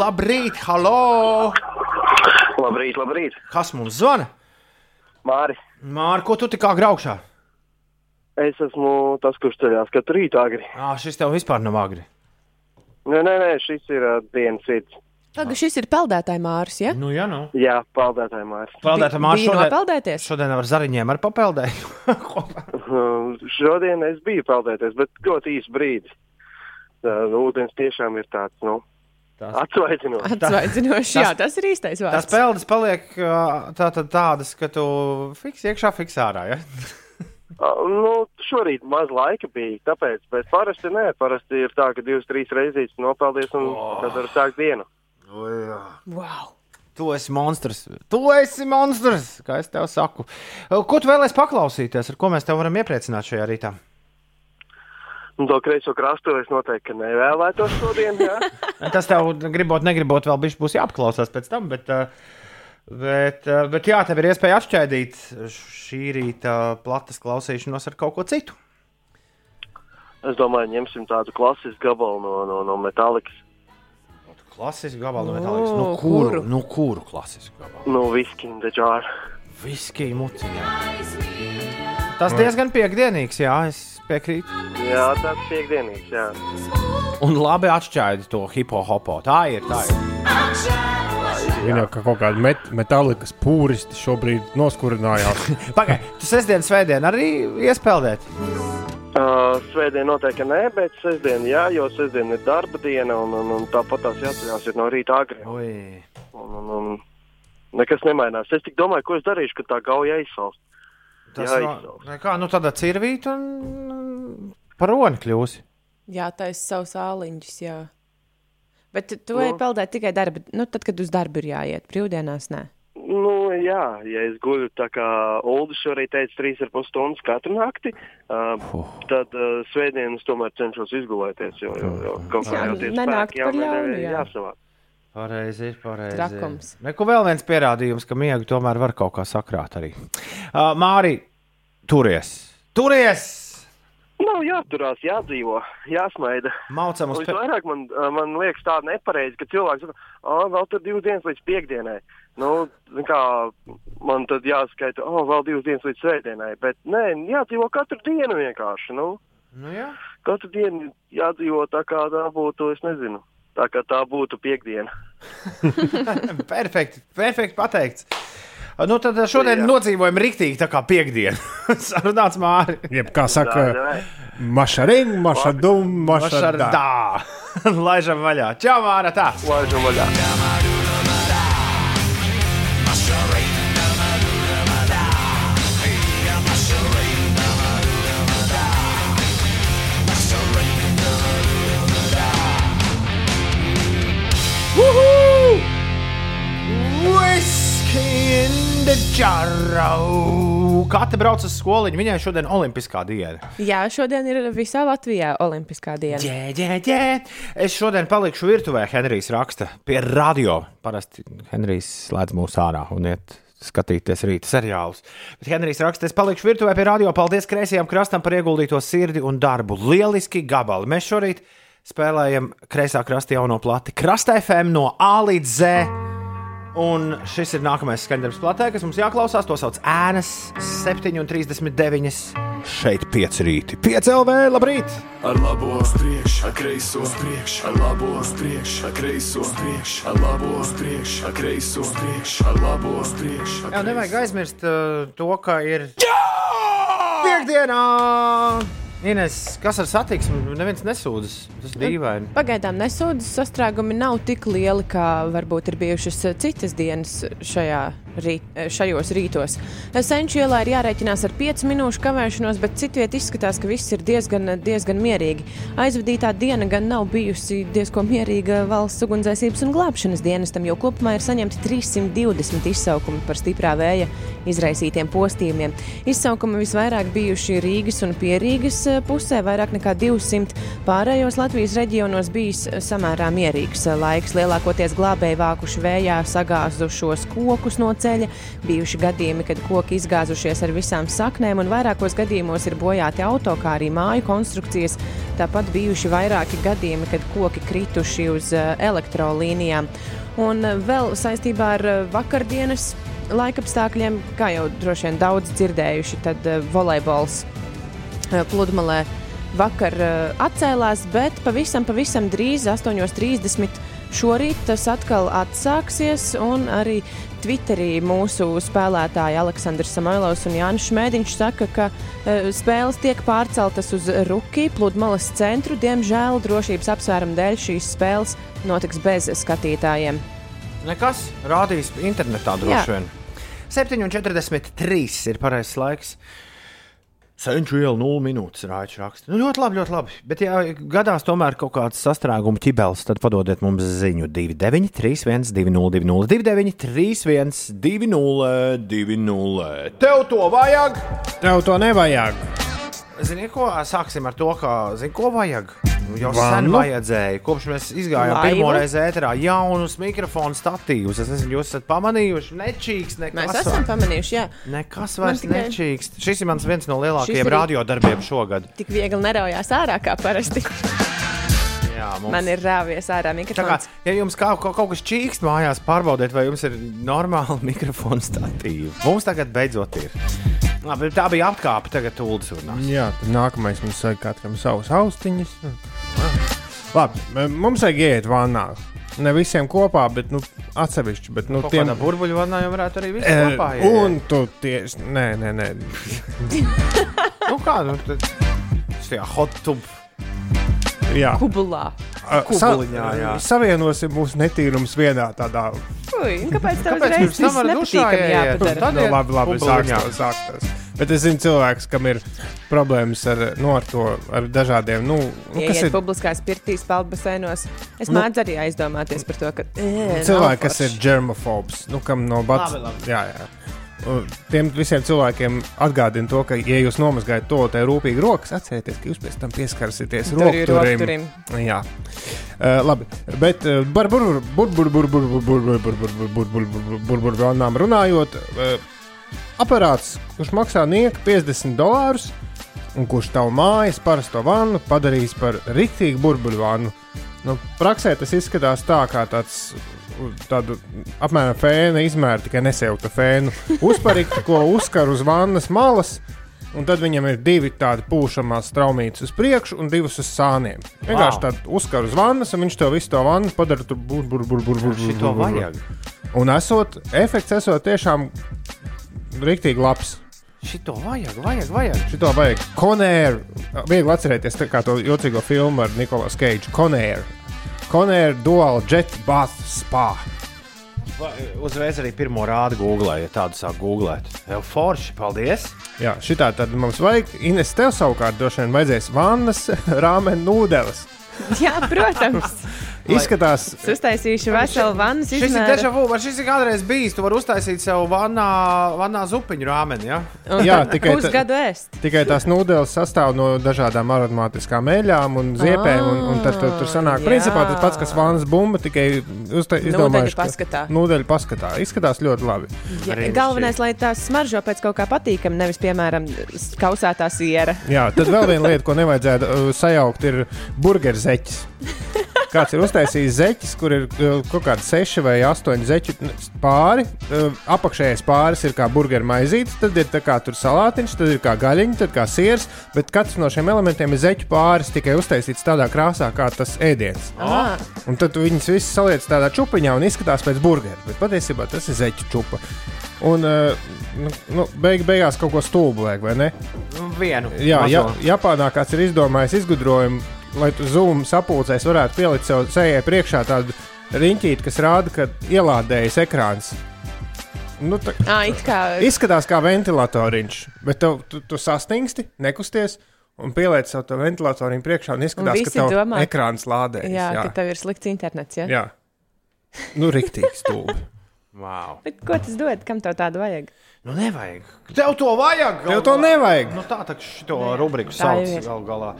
Labrīt, halo! Labrīt, labrīt! Kas mums zvana? Māri. Māri, ko tu tikā graukšā? Es esmu tas, kurš ceļās katru rītu agri. Ā, šis tev vispār nav agri. Nē, nē, nē šis ir uh, dienas rīts. Tagad šis ir peldētāja mārs, ja? Nu, jā, nu. Jā, peldētāji mājas. Peldētā māša Bija šodien, nopeldēties? šodien ar zariņiem ar papeldēju. Um, Šodien es biju peldēties, bet ļoti īsi brīdi. Uh, ūdens tiešām ir tāds, nu, atsvaidzinošs. Atsvaidzinoši, jā, tas ir īstais Tās vārds. peldas paliek ā, tā, tā, tādas, ka tu fiks iekšā, fiks ārā. Ja? Uh, nu, šorīt maz laika bija, tāpēc, bet parasti nē, parasti ir tā, ka divas, trīs reizes nopeldies un oh. tad var sākt dienu. Wow. Tu esi monstrs. Tu esi monstrs, kā es tev saku. Ko tu vēlēsies paklausīties, ar ko mēs tev varam iepriecināt šajā rītā? Un to kreiso krastu es noteikti nevēlētos šodien. Jā. Tas tev, gribot, negribot, vēl bišķi būs jāapklausās pēc tam. Bet, ā, bet, ā, bet jā, tev ir iespēja atšķaidīt šī rīta platas klausīšanos ar kaut ko citu. Es domāju, ņemsim tādu klasisku gabalu no, no, no metālikas. Klasisku gabalu no metālikas. Nu, kuru, nu, kuru klasisku gabalu? Nu, whisky in the jar. Whisky muciņā. Tas diezgan piekdienīgs, jā, es piekrītu. Jā, tāds piekdienīgs, jā. Un labi atšķaidi to hipohopo. Tā ir, tā ir. Viņa kā kaut kāda met metālikas pūristi šobrīd noskurinājās. Pagaid, tu sestdien, svētdien arī iespēlēt? Uh, svētdien noteikti nē, bet sestdien jā, jo sestdien ir darba diena un, un, un tāpat tās jāceļās ir no rīta agri. Un, un, un nekas nemainās. Es tik domāju, ko es darīšu, kad tā gauja aizsals. Tas Jā, no, kā, nu tādā cirvīt un mm, par roni kļūsi. Jā, taisa savus āliņus, jā. Bet tu Nu. ej peldēt tikai darba, nu tad, kad uz darbu ir jāiet, brīvdienās nē. Jā, ja es guļu tā kā Uldis šorīt teica, trīs ar pus stundas katru nakti, uh, tad uh, svētdienas tomēr cenšos izgulēties, jo, jo, jo kaut kā jau tie spēki par ļaunu, jāmēģina jā. jāsavā. Pareizi, pareizi. Trakums. Neko vēl viens pierādījums, ka miegu tomēr var kaut kā sakrāt arī. Uh, Māri, turies! Turies! Nav jāturās, jādzīvo, jāsmaida. Maucam uz Un Visvairāk man, man liekas tā nepareizi, ka cilvēks saka, ah, vēl tur divas dienas līdz piekdienai. Nu, kā, man tad jāskaita, oh, vēl divas dienas līdz svētdienai. Bet nē, jādzīvo katru dienu vienkārši. Nu, Nu, jā. katru dienu jādzīvo tā, kā tā būtu, es nezinu, tā kā tā būtu piekdiena. perfekti, perfekti pateikts. Nu, tad šodien jā. nodzīvojam rīktīgi, tā kā piekdiena. Sarunāts māri. Jeb kā saka, mašaring, mašadum, mašardā. Laižam vaļā. Čau, Māra, tā. Laižam vaļā. Viss Čarau! Katra brauc uz skoliņu, viņai šodien olimpiskā diena. Jā, šodien ir visā Latvijā Olimpiskā diena. Ģē, ģē, ģē. Es šodien palikšu virtuvē, Henrijs raksta pie radio. Parasti Henrijs slēdz mūs ārā un iet skatīties rīta seriālus. Bet Henrijs raksta, es palikšu virtuvē pie radio. Paldies kreisajam krastam par ieguldīto sirdi un darbu. Lieliski gabali. Mēs šorīt spēlējam kreisā krasta jauno plati. Krasta FM no A līdz Z. Un šis ir nākamais skaņdarbs platē, kas mums jāklausās. To sauc ēnas 7,39. Šeit 5 rīti. 5 LV, labrīt! Ar labo priekšu, ar kreiso priekšu, ar labo priekšu, ar kreiso priekšu, ar labo priekšu, ar kreiso priekšu, ar labo priekšu. Jā, nevajag aizmirst uh, to, ka ir. Piektdienā! Ines, kas ar satiksmi? Neviens nesūdzas. Tas ir dīvaini. Pagaidām nesūdzes sastrēgumi nav tik lieli, kā varbūt ir bijušas citas dienas šajā rīt, šajos rītos. Senču ielā ir jārēķinās ar 5 minūšu kavēšanos, bet citviet izskatās, ka viss ir diezgan, diezgan mierīgi. Aizvadītā diena gan nav bijusi diezgan mierīga valsts ugunsdzēsības un glābšanas dienestam, jo kopumā ir saņemti 320 izsaukumi par stiprā vēja izraisītiem postījumiem. Izsaukumi visvairāk bijuši Rīgas un Pierīgas pusē, vairāk nekā 200. Pārējos Latvijas reģionos bijis samērā mierīgs laiks. Lielākoties glābēji vākuši vējā sagāzušos kokus no ceļa, bijuši gadījumi, kad koki izgāzušies ar visām saknēm, un vairākos gadījumos ir bojāti auto, kā arī māju konstrukcijas. Tāpat bijuši vairāki gadījumi, kad koki krituši uz eh, elektrolīnijām. Un eh, vēl saistībā ar eh, vakardienas laikapstākļiem, kā jau droši vien daudz dzirdējuši, tad volejbols pludmalē vakar atcēlās, bet pavisam, pavisam drīz, 8.30. Šorīt tas atkal atsāksies, un arī Twitterī mūsu spēlētāji Aleksandrs Samoilovs un Jānis Šmētiņš saka, ka uh, spēles tiek pārceltas uz Ruki pludmales centru. Diemžēl drošības apsvērumu dēļ šīs spēles notiks bez skatītājiem. Nekas rādīs internetā Jā. droši vien. 7,43 ir pareizais laiks. Senču iela 0 minūtes rāču raksta. Nu, ļoti labi, ļoti labi. Bet, ja gadās tomēr kaut kāds sastrēguma ķibels, tad padodiet mums ziņu 29, 31, 202, 29, 31, 202. Tev to vajag! Tev to nevajag! Zini, ko sāksim ar to, ka, zini, ko vajag? Jau sen vajadzēja. Kopš mēs izgājām Laivu? pirmo reizi ēterā jaunus mikrofonu statīvus. Es nezinu, jūs esat pamanījuši, nečīks nekas. Mēs esam pamanījuši, jā. Nekas Man vairs tikai- nečīkst. Šis ir mans viens no lielākajiem ir- radiodarbiem šogad. Tik viegli neraujās ārā kā parasti. Jā, mums- Man ir rāvies ārā Tā kā, mikrofons. ja jums kā, kaut, kaut kas čīkst mājās, pārbaudiet, vai jums ir normāla mikrofona statīva. Mums tagad beidzot ir. Labi, tā bija apkāpe, tagad tūlīt runās. Jā, tad nākamais mums vajag katram savus austiņus. Labi, mums vajag iet vannā. Ne visiem kopā, bet nu, atsevišķi. Bet, nu, Kaut kādā burbuļu vannā jau varētu arī viss E, kopā iet. un tu tieši. Nē, nē, nē. Nu kā, nu, tad šajā hot tub. Jā. Kubulā. Kubuliņā, jā. Savienosim mūsu netīrumus vienā tādā. Ui, kāpēc Kāpēc uzreiz viss ieiet? jāpadara? Tad Nu, iet labi, labi, kubuliņā. sāktos, sāktos. Bet es zinu cilvēks, kam ir problēmas ar, nu, ar to, ar dažādiem, nu, nu kas iet ir publiskās pirtīs, peldbaseinos, es Nu- mēdzu arī aizdomāties par to, ka e, cilvēki, kas ir germofobs, nu, kam no bats. Labi, labi. Jā, jā. Tiem visiem cilvēkiem atgādina to, ka, ja jūs nomazgājat to te rūpīgi rokas, atcerieties, ka jūs pēc tam ir rokturim. Jā, uh, labi. Bet uh, burbuļsakām runājot, uh, aparāts, kurš maksā nieku 50 dolārus, un kurš tavu mājas parasto vannu padarīs par rīktīgu burbuļu vannu. Nu, praksē tas izskatās tā, kā tāds tādu apmēram fēna izmēra, tikai nesajauta fēnu. Uzparīti, ko uzkar uz vannas malas. Un tad viņam ir divi tādi pūšamās traumītas uz priekšu un divas uz sāniem. Vienkārši Wow. tādu uzkar uz vannas, un viņš to visu to vannu padara tur burbuļsaktas. Šito vajag. Un esot, efekts esot tiešām rīktīgi labs. Šito vajag, vajag, vajag. Šito vajag. Conēra. Viegli atcerēties to jocīgo filmu ar Nikolasu Keidžu. Conēra. Conēra Dual Jet Bath Spa. Va- Uzreiz arī pirmo rādu googlē, ja tādu sāk googlēt. Jau forši, paldies! Jā, šitā tad mums vajag. Ines, tev savukārt droši vien vajadzēs vannas, rāmeni, nūdeles. Jā, protams. Izskatās, Es uztaisīšu veselu vannas Šis ir izmēru. dežavu, vai šis ir kādreiz bijis. Tu vari uztaisīt sev vannā, vannā zupiņu rāmeni. Ja? Jā, tikai ta- tikai tās nūdeles sastāv no dažādām aromātiskām eļļām un ziepēm. Un, un tad tur, tur sanāk, jā. principā tas pats, kas vānas bumba, tikai izdomājuši, ka- paskatā. Nūdeļu paskatā. Izskatās ļoti labi. Ja, galvenais, lai tās smaržo pēc kaut kā patīkama, nevis, piemēram, kausētā siera. Jā, tad vēl viena lieta, ko nevajadzētu uh, sajaukt, ir burgerzeķis. Kāds ir uztaisījis zeķis, kur ir uh, kaut kādi seši vai astoņi zeķi pāri. Uh, apakšējais pāris ir kā burgeru maizītes, tad ir kā salātiņš, tad ir kā gaļiņa, tad kā siers. Bet katrs no šiem elementiem ir zeķu pāris tikai uztaisīts tādā krāsā, kā tas ēdiens. Ah. Un tad tu viņus visus saliec tādā čupiņā un izskatās pēc burgeru. Bet patiesībā tas ir zeķu čupa. Un uh, nu, nu, beig, beigās kaut ko stulbu vajag, vai ne? Nu, Vienu. Jā, ja. Japānā kāds ir izdomājis izgudrojumu, lai tu zūmu sapulcēs varētu pielikt sev sejai priekšā tādu riņķīti, kas rāda, ka ielādējas ekrāns. Nu, tā, Ā, it kā izskatās kā ventilatoriņš, bet tu, tu, tu sastingsti, nekusties. Un pieliec savu to ventilatoriņu priekšā, un izskatās, visi ka tev domā, ekrāns lādējas. Jā, jā. ka tev ir slikts internets. Ja? jā. Nu, rīktīgi stulbi. Wow. Bet ko tas dod? Kam tev tādu vajag? Nu, nevajag. Tev to vajag. Tev to nevajag. Nu, tā tā šo rubriku sauc ir. gal galā.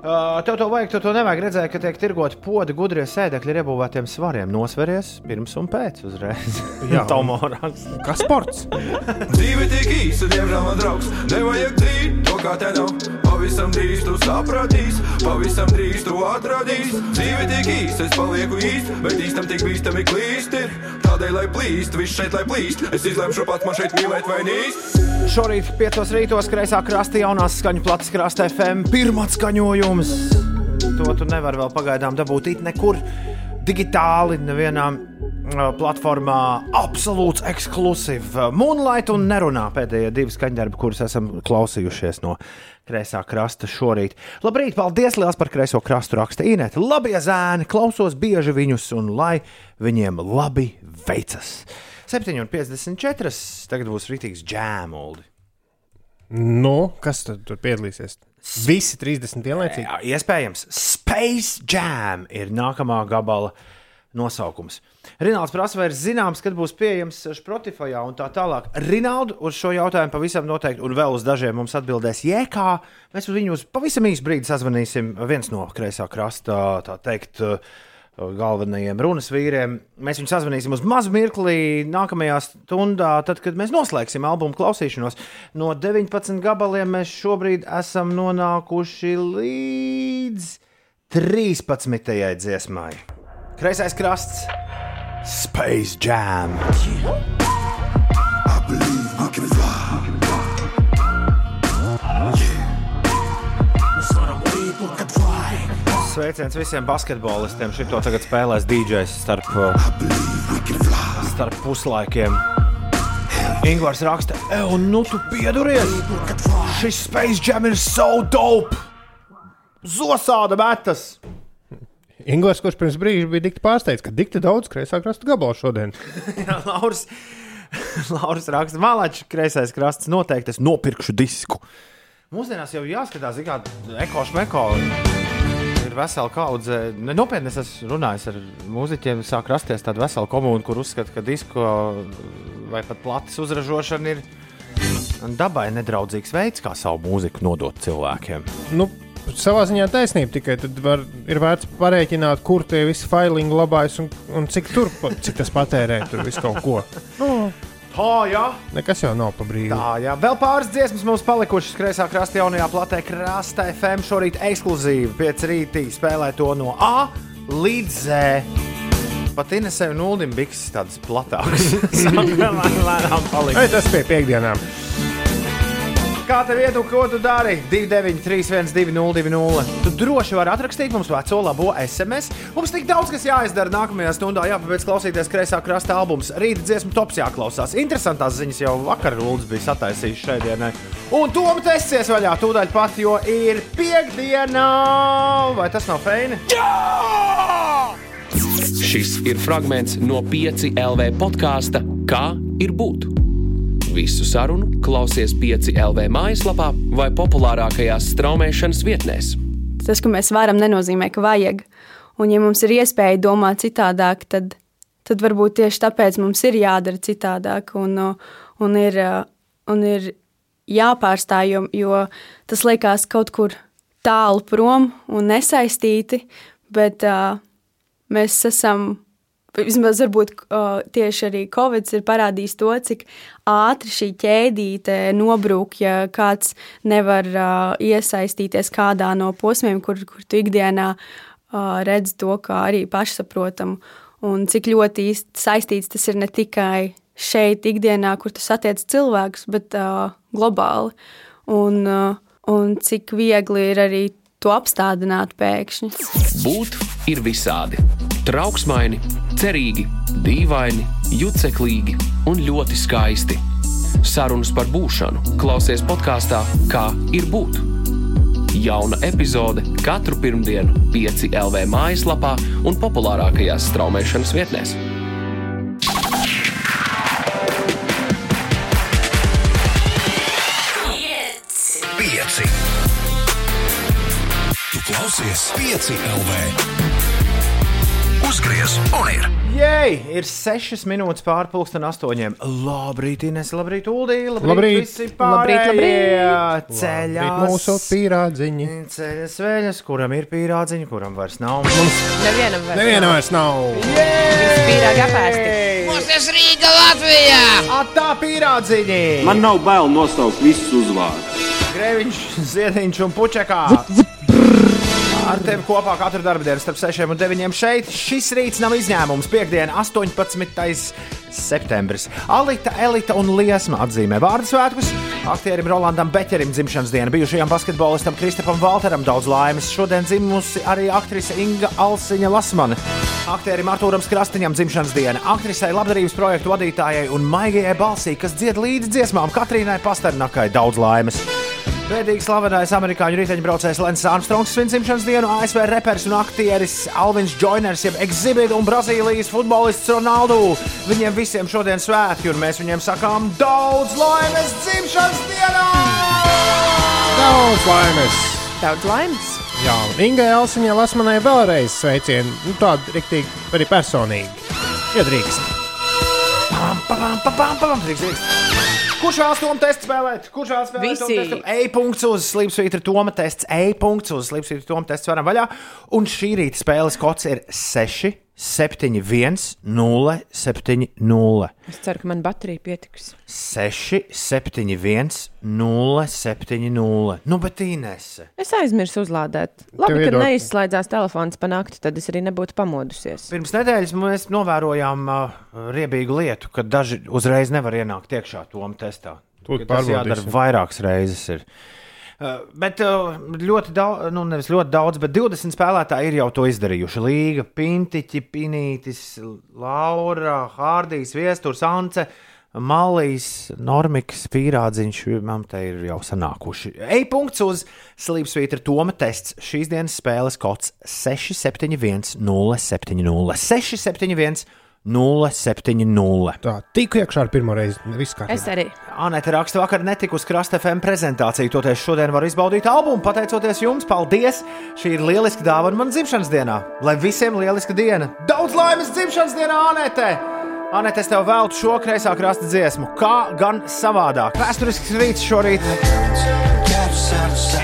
Uh, tev to vajag, tev to nevajag. Redzēju, ka tiek tirgoti podi gudrie sēdekļi ar iebūvētiem svariem. Nosveries pirms un pēc uzreiz. Jā. Tomorāns. Kas sports? Dzīve tik īsa, diemžēl man draugs. Nevajag dzīt to, kā te nav. Pavisam drīz tu sapratīsi, pavisam drīz tu atradīsi. Dzīve tik īsa, es palieku īsti, bet īstam tik bīstami klīst ir. Tādēļ, lai plīst, viss šeit lai plīst. Es izlemšu pats man šeit mīlēt vai nīst. Šorīt, 5 rītos, kreisā krastā jaunās skaņu plats krastā FM. Pirmā skaņojums. To tu nevari vēl pagaidām dabūt it nekur digitāli, nevienā platformā. Absolūts ekskluzīvs. Moonlight un nerunā pēdējie divi skaņdarbi, kurus esam klausījušies no kreisā krasta šorīt. Labrīt, paldies liels par kreiso krastu raksta Inēta. Labie zēni, klausos bieži viņus un lai viņiem labi veicas. 7,54. Tagad būs rītīgs džēmuldi. Nu, kas tad tur piedalīsies? Visi 30 vienlaicīgi. Jā, iespējams, Space Jam ir nākamā gabala nosaukums. Rināls prasa, vai ir zināms, kad būs pieejams Spotify un tā tālāk. Rinaldu uz šo jautājumu pavisam noteikti, un vēl uz dažiem mums atbildēs Jēkā. Mēs viņu uz pavisam īsu brīdi sazvanīsim. Viens no kreisā krasta, tā teikt, galvenajiem runas vīriem. Mēs viņu sazvanīsim uz mazu mirkli nākamajā stundā, tad, kad mēs noslēgsim albumu klausīšanos. No 19 gabaliem mēs šobrīd esam nonākuši līdz 13. dziesmai. Kreisais krasts, Space Jam. Sveiciens visiem basketbolistiem. Šito tagad spēlēs DJs starp, starp puslaikiem. Ingūns raksta, ej, nu tu pieduries! Šis Space Jam ir so dope! Zosāda metas! Ingūns, kurš pirms brīža bija dikti pārsteigts, ka dikti daudz kreisā krasta gabalu šodien. Jā, Lauris, Lauris raksta, Malačs, kreisais krasts, noteikti es nopirkšu disku. Mūsdienās jau jāskatās, kā ekošmeko ir vesela kaudze. Ne, Nopietni es esmu runājis ar mūziķiem, sāk rasties tāda vesela komūna, kur uzskata, ka disko vai pat plates uzražošana ir dabai nedraudzīgs veids, kā savu mūziku nodot cilvēkiem. Nu, savā ziņā taisnība, tikai tad var, ir vērts parēķināt, kur tie visi failingi labājas un, un cik, tur, cik tas patērē tur visu kaut ko. Nu, Tā, jā. Nekas jau nav pa brīvu. Tā, jā. Vēl pāris dziesmas mums palikušas kreisā krastā, jaunajā platē, krastā FM. Šorīt ekskluzīvi pēc rītī spēlē to no A līdz Z. Pat Inesē un Ulim Bikses tādas platākas. Sākam lēnām palikt. Ei, tas pie piekdienām. Kā tev iet, ko tu dari? 293, 202, Tu droši vari atrakstīt mums veco labo SMS. Mums tik daudz, kas jāizdara nākamajā stundā. Jāpabeidz klausīties kreisā krasta albums. Rīta dziesmu tops jāklausās. Interesantās ziņas jau vakar Lūdzu bija sataisījis šai dienai. Un to mums tesies vaļā tūdaļ pat, jo ir piekdiena. Vai tas nav feini? Šis ir fragments no 5 LV podkāsta Kā ir būt? Visu sarunu klausies 5 LV mājaslapā vai populārākajās straumēšanas vietnēs. Tas, ka mēs varam, nenozīmē, ka vajag. Un, ja mums ir iespēja domāt citādāk, tad, tad varbūt tieši tāpēc mums ir jādara citādāk un, un, ir, un ir jāpārstāj, jo, jo tas liekas kaut kur tālu prom un nesaistīti, bet uh, mēs esam. Vismaz varbūt uh, tieši arī Covid ir parādījis to, cik ātri šī ķēdīte nobrūk, ja kāds nevar uh, iesaistīties kādā no posmiem, kur, kur tu ikdienā uh, redz to kā arī pašsaprotamu. Un cik ļoti saistīts tas ir ne tikai šeit, ikdienā, kur tu satiec cilvēkus, bet uh, globāli. Un, uh, un cik viegli ir arī to apstādināt pēkšņi. Būt ir visādi. Trauksmaini, cerīgi, dīvaini, juceklīgi un ļoti skaisti. Sarunas par būšanu klausies podkāstā Kā ir būt. Jauna epizode katru pirmdienu, 5 LV mājaslapā un populārākajās straumēšanas vietnēs. Pieci. Tu klausies pieci LV. Uzgriez un ir. Jei, ir 6 minūtes pārpusdien, 8. Labrīt, Ines, labrīt, Uldī. Labrīt, Labrīt. visi Labrīt, pārējie. labrīt. Ceļā. Labrīt, mūsu pīrādziņi. Ceļas vēļas, kuram ir pīrādziņi, kuram vairs nav. Nevienam vairs Nevienam vairs nav. Visi pīrāgi apēsti. Mūsu Rīga Latvijā! Atā pīrādziņi! Man nav bail nosaukt visus uzvārdus. Grēviņš, Ziediņš un Puķekā. Ar tevi kopā katru dienu starp 6 un 9 šeit. Šis rīts nav izņēmums. Piektdiena, 18. septembris. Alita, Elita un Liesma atzīmē vārdu svētkus. Aktierim Rolandam Beķerim dzimšanas diena, bijušajam basketbolistam Kristapam Valteram daudz laimes. Šodien dzimusi arī aktrise Inga Alsiņa Lasmane. Aktierim Artūram Krastiņam dzimšanas diena, aktrisei labdarības projektu vadītājai un maigajai balsī, kas dzied līdzi dziesmām Katrīnai Pasternakai daudz laimes. Bēdīgi slavenais amerikāņu riteņbraucējs Lensis Armstrongs svin dzimšanas dienu, ASV reperis un aktieris Alvins Joiners, jeb Exhibit un Brazīlijas futbolists Ronaldu. Viņiem visiem šodien svētki, un mēs viņiem sakām daudz laimes dzimšanas dienā! Daudz laimes! Daudz laimes! Jā, un Ingai Elsiņai Lasmanai vēlreiz sveicienu. Nu, tādu riktīgi, arī personīgi. Iedrīkst. Pam, pam, pam, pam, pam, drīkst, drīkst. Kurš vēlas Toma testu spēlēt? Kurš vēlas spēlēt Visi. E-punkts uz Slimsvītra Toma tests. E-punkts uz Slimsvītra Toma tests varam vaļā. Un šī rīta spēles kods ir 6, 7, 1, 0, 7, 0. Es ceru, ka man baterija pietiks. 6, 7, 1, 0, 7, 0. Nu, bet Inese. Es aizmirsu uzlādēt. Labi, ka neizslēdzās telefons pa nakti, tad es arī nebūtu pamodusies. Pirms nedēļas mēs novērojām uh, riebīgu lietu, ka daži uzreiz nevar ienākt iekšā Toma testā. Ka Tas jādara vairākas reizes. Ir. Uh, bet uh, ļoti daudz, nu nevis ļoti daudz, bet 20 spēlētāji ir jau to izdarījuši. Līga, Pintiķi, Pinītis, Laura, Hārdijs, Viesturs, Ance. Malīs, Normiks, Pīrādziņš, man te ir jau sanākuši. E-punkts uz Slīpsvītra Toma tests. Šīs dienas spēles kods 671 070 671 070. Tā, tikko iekšā ar pirmo reizi. Viss kā. Es arī. Anita raksta, vakar netika uz Krasta FM prezentāciju, toties šodien var izbaudīt albumu. Pateicoties jums, paldies! Šī ir lieliska dāvana man dzimšanas dienā. Lai visiem lieliska diena! Daudz laimes dzimšanas dienā, Anete! Anete, es tev veltu šo kreisā krasta dziesmu. Kā gan savādāk? Vēsturisks rīts šorīt.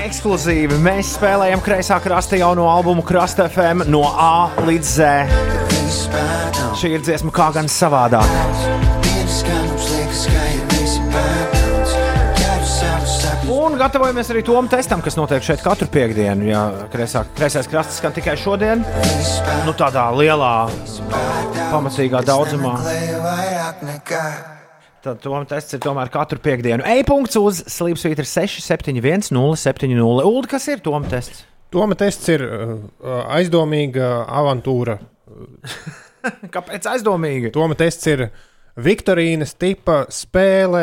Ekskluzīvi mēs spēlējam kreisā krasta jauno albumu Krasta FM no A līdz Z. Šī ir dziesma kā gan savādāk. Un gatavojamies arī tom testam, kas notiek šeit katru piekdienu. Ja kreisā, kreisais krasts skan tikai šodien, nu tādā lielā, pamatīgā daudzumā. Tad tom tests ir tomēr katru piekdienu. E-punkts uz slīpsvītra 671 070. Ulu, kas ir tom tests? Toma tests ir uh, aizdomīga avantūra. Kāpēc aizdomīgi? Toma tests ir Viktorīnas tipa spēle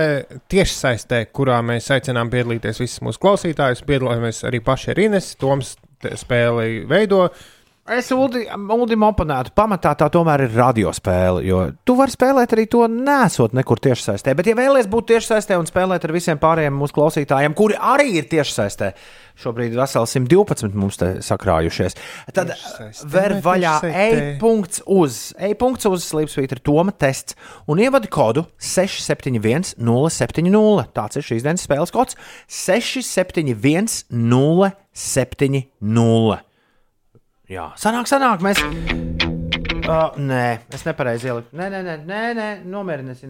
tiešsaistē, kurā mēs aicinām piedalīties visus mūsu klausītājus. Piedalāmies arī paši ar Ines. Toms spēli veido. Es Ulim oponētu, pamatā tā tomēr ir radiospēle. Jo tu vari spēlēt arī to nesot nekur tiešsaistē. Bet, ja vēlaties būt tiešsaistē un spēlēt ar visiem pārējiem mūsu klausītājiem, kuri arī ir tiešsaistē, šobrīd veseli 112 mums te sakrājušies, tad ver vaļā e-punkts uz, e-punkts uz slīpsvītra Toma tests un ievadi kodu 671 070. Tāds ir šīs dienas spēles kods 671 070. Jā, sanāk, sanāk, mēs. Uh, nē, es nepareizi ieliku. Nē, nē, nē, nē, nē nomierinies.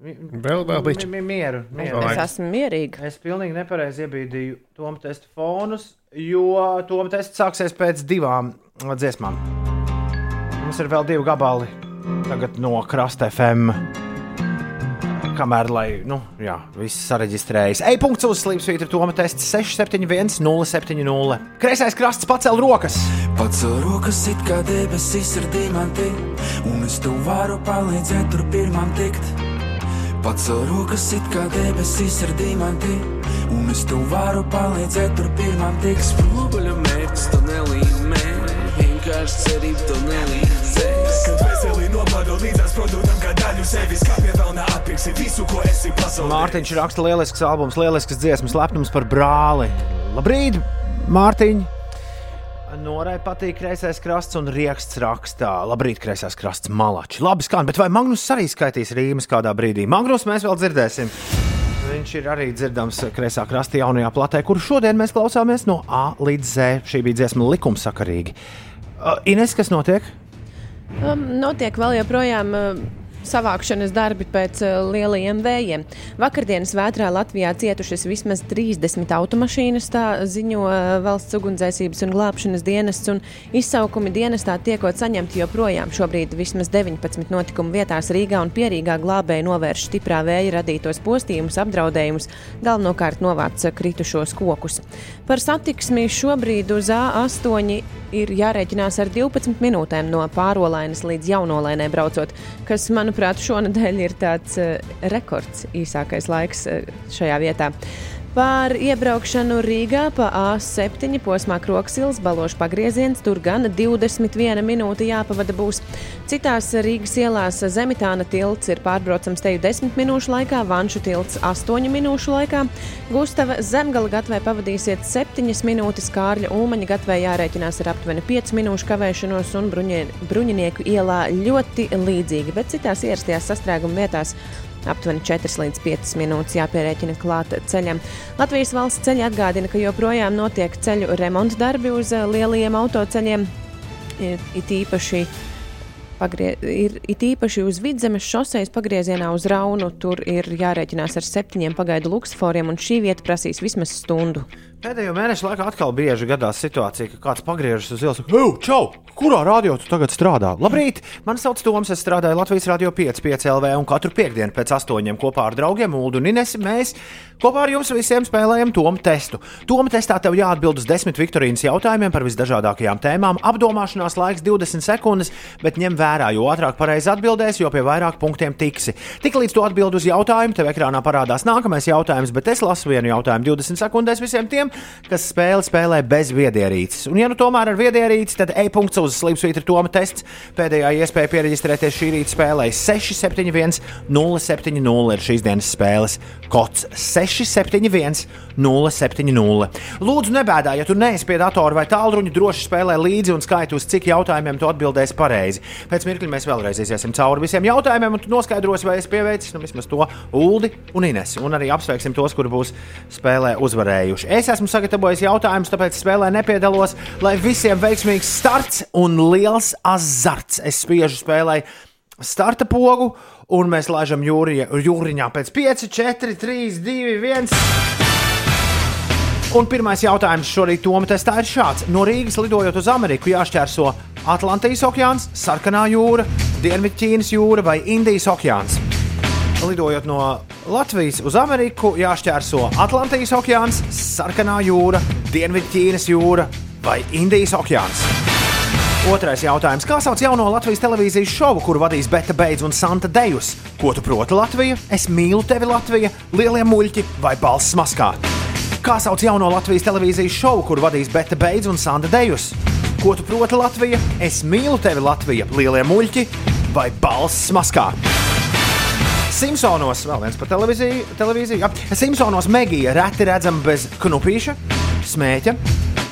Vēl, vēl bišķi. Mi- mi- Mieru, mieru. Es esmu mierīga. Es pilnīgi nepareizi iebīdīju Toma testa fonus, jo Toma tests sāksies pēc divām dziesmām. Mums ir vēl divi gabali tagad no Krasta FM. Kamēr, lai, nu, jā, viss sareģistrējas. Ej, punkts uz slīpsvītra Toma tests 671 070. Kreisais krasts pacēl rokas. Pacel rokas it kā debesis ir diamanti, un es tev varu palīdzēt tur pirmam tikt. Pacel rokas it kā debesis ir diamanti, un es tev varu palīdzēt tur pirmam tikt. Spoguļu mērķis to nelīmē, vienkārši cerība to nelīdzēs. Kad veselī nobado līdzās produktam, kā daļu sevis, kā pie vēl neatpirksi visu, ko esi pasaulē. Mārtiņš raksta lielisks albums, lielisks dziesmas, lepnums par brāli. Labrīt, Mārtiņ! Norai patīk kreisais krasts un rieksts rakstā. Labrīt, kreisais krasts malači. Labi skan, bet vai Magnus arī skaitīs rīmas kādā brīdī? Magnus mēs vēl dzirdēsim. Viņš ir arī dzirdams kreisā krasta jaunajā platē, kuru šodien mēs klausāmies no A līdz Z. Šī bija dziesma likumsakarīgi. Uh, Ines, kas notiek? Um, notiek vēl joprojām uh, savākšanas darbi pēc uh, lielajiem vējiem. Vakardienas vētrā Latvijā cietušas vismaz 30 automašīnas, tā ziņo uh, valsts ugunsdzēsības un glābšanas dienests, un izsaukumi dienestā tiekot saņemti joprojām. Šobrīd vismaz 19 notikumu vietās Rīgā un Pierīgā glābēji novērš stiprā vēja radītos postījumus, apdraudējumus, galvenokārt novāc kritušos kokus. Par satiksmi šobrīd uz A8 ir jārēķinās ar 12 minūtēm no pārolainas līdz jaunolainai braucot, kas, manuprāt, šonadēļ ir tāds uh, rekords īsākais laiks uh, šajā vietā. Par iebraukšanu Rīgā pa A7 posmā Kroksils, Balošs pagrieziens, tur gan 21 minūte jāpavada būs. Citās Rīgas ielās Zemitāna tilts ir pārbraucams teju 10 minūšu laikā, Vanšu tilts 8 minūšu laikā, Gustava Zemgala gatvē pavadīsiet 7 minūtes, Kārļa Ulmaņa gatvē jārēķinās ar aptuveni 5 minūšu kavēšanos un bruņie, Bruņinieku ielā ļoti līdzīgi, bet citās ierastajās sastrēguma vietās aptuveni 4 līdz 5 minūtes jāpierēķina klāt ceļam. Latvijas valsts ceļi atgādina, ka joprojām notiek ceļu remonta darbi uz eh, lielajiem autoceļiem. It īpaši, pagrie, ir it īpaši uz vidzemes šoseis pagriezienā uz Raunu. Tur ir jārēķinās ar septiņiem pagaidu luksusforiem, un šī vieta prasīs vismaz stundu. Pēdējo mēnešu laikā atkal bieži gadās situācija, ka kāds pagriežas uz ielas un saka, čau, kurā radio tu tagad strādā? Labrīt, mani sauc Toms, es strādāju Latvijas Rādio 5, 5 LV un katru piekdienu pēc astoņiem kopā ar draugiem Ulu un Inesi. Mēs kopā ar jums visiem spēlējam Tomu testu. Tomu testā tev jāatbild uz desmit Viktorīnas jautājumiem par visdažādākajām tēmām. Apdomāšanās laiks 20 sekundes, bet ņem vērā, jo ātrāk pareizi atbildēsi, jo pie vairāk punktiem tiksi. Tiklīdz tu atbild uz jautājumu, tev ekrānā parādās nākamais jautājums, bet es lasu vienu jautājumu 20 sekundēs visiem tiem, kas spēli spēlē bez viedierīces. Un, ja nu tomēr ar viedierīci, tad e-punkts uz slīpsvītra Toma tests. Pēdējā iespēja pieregistrēties šī rīta spēlē 671 070 ir šīs dienas spēles kods 671 070. Lūdzu, nebēdā, ja tu neesi pie datora vai tālruņa, droši spēlē līdzi un skaiti uz cik jautājumiem tu atbildēsi pareizi. Pēc mirkļa mēs vēlreiz iesim cauri visiem jautājumiem, un tu noskaidrosi, vai es pieveicis nu, vismaz to Uldi un Ines. Un arī apsveiksim tos, kuri būs spēlē uzvarējuši. Es esmu sagatavojis jautājumus, tāpēc spēlē nepiedalos, lai visiem veiksmīgs starts un liels azarts. Es spiežu spēlē starta pogu, un mēs laižam jūri, jūriņā pēc 5, 4, 3, 2, 1. Un pirmais jautājums šorīt Toma testā ir šāds. No Rīgas lidojot uz Ameriku jāšķērso Atlantijas okeāns, Sarkanā jūra, Dienvidķīnas jūra vai Indijas okeāns. Lidojot no Latvijas uz Ameriku jāšķērso Atlantijas okeāns, Sarkanā jūra, Dienvidķīnas jūra vai Indijas okeāns. Otrais jautājums. Kā sauc jauno Latvijas televīzijas šovu, kuru vadīs Beta Beidz un Santa Dejus? Ko tu proti Latvija? Es mīlu tevi Latvija, lielie muļķi vai balss maskā? Kā sauc jauno Latvijas televīzijas šovu, kuru vadīs Beta Beidz un Santa Dejus? Ko tu proti Latvija? Es mīlu tevi Latvija, lielie muļķi vai balss maskā. Simpsonos, vēl viens par televīziju, televīziju. Simpsonos Megija reti redzama bez knupīša, smēķa,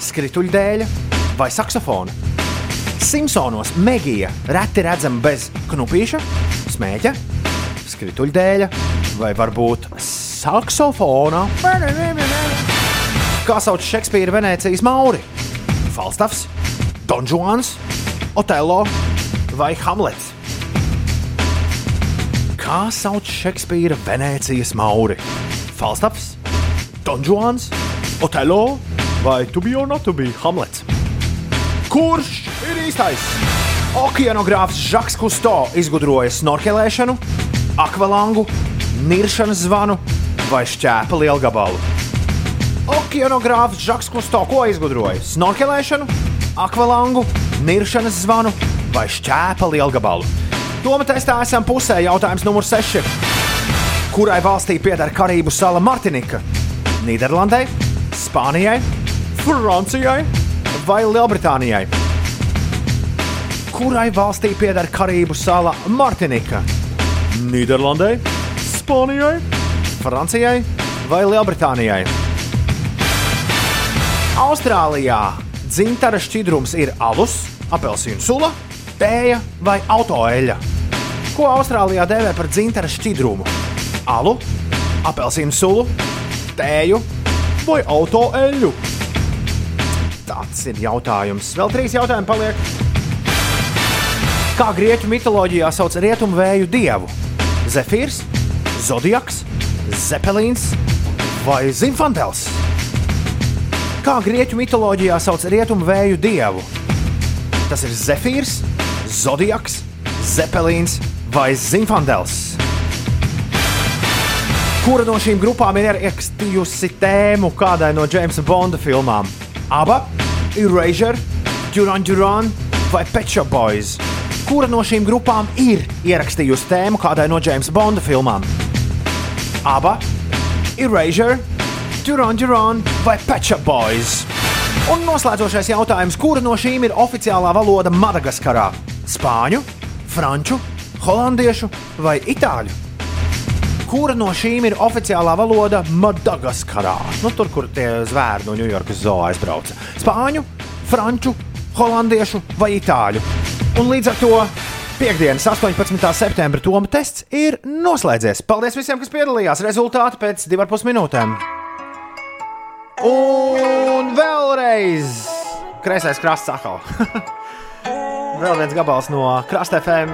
skrituļdēļa vai saksofona. Simpsonos Megija reti redzama bez knupīša, smēķa, skrituļdēļa vai varbūt saksofona. Kā sauc Šekspīra Venecijas mauri? Falstaffs, Donžons, Otello vai Hamlets? Kā sauc Šekspīra Venecijas mauri? Falstaffs, Donžons, Otello vai To be or not to be Hamlets? Kurš ir īstais? Okeanogrāfs Žaks Kusto izgudroja snorkelēšanu, akvalangu, niršanas zvanu vai šķēpa lielgabalu. Okeanogrāfs Žaks Kusto ko izgudroja? Snorkelēšanu, akvalangu, niršanas zvanu vai šķēpa lielgabalu. Toma testā esam pusē. Jautājums numur 6. Kurai valstī pieder Karību sala Martinika? Nīderlandai, Spānijai, Francijai vai Lielbritānijai? Kurai valstī pieder Karību sala Martinika? Nīderlandai, Spānijai, Francijai vai Lielbritānijai? Austrālijā dzintara šķidrums ir alus, apelsīnu sula, tēja vai autoeļa. Ko Austrālijā dēvē par dzintara šķidrumu? Alu, apelsīnu sulu, tēju vai autoeļu? Tāds ir jautājums. Vēl trīs jautājumi paliek. Kā grieķu mitoloģijā sauc rietumu vēju dievu? Zefīrs, Zodiaks, Zepelīns vai Zinfandels? Kā grieķu mitoloģijā sauc rietumu vēju dievu? Tas ir Zefīrs, Zodiaks, Zepelīns vai Zinfandels. Kura no šīm grupām ir ierakstījusi tēmu kādai no Jamesa Bonda filmām? Aba, Erasure, Duran Duran vai Shop Boys? Kura no šīm grupām ir ierakstījusi tēmu kādai no Jamesa Bonda filmām? Aba, Erasure, Duran Duran vai Shop Boys? Un noslēdzošais jautājums, kura no šīm ir oficiālā valoda Madagaskarā? Spāņu, franču, holandiešu vai itāļu? Kura no šīm ir oficiālā valoda Madagaskarā? Nu, tur, kur tie zvēri no Ņujorkas zoo aizbrauca. Spāņu, franču, holandiešu vai itāļu? Un līdz ar to piekdienas, 18. septembra Toma tests ir noslēdzies. Paldies visiem, kas piedalījās. Rezultāti pēc divām pus minūtēm. Un vēlreiz kreisais krasts atkal. Vēl viens gabals no Krasta FM.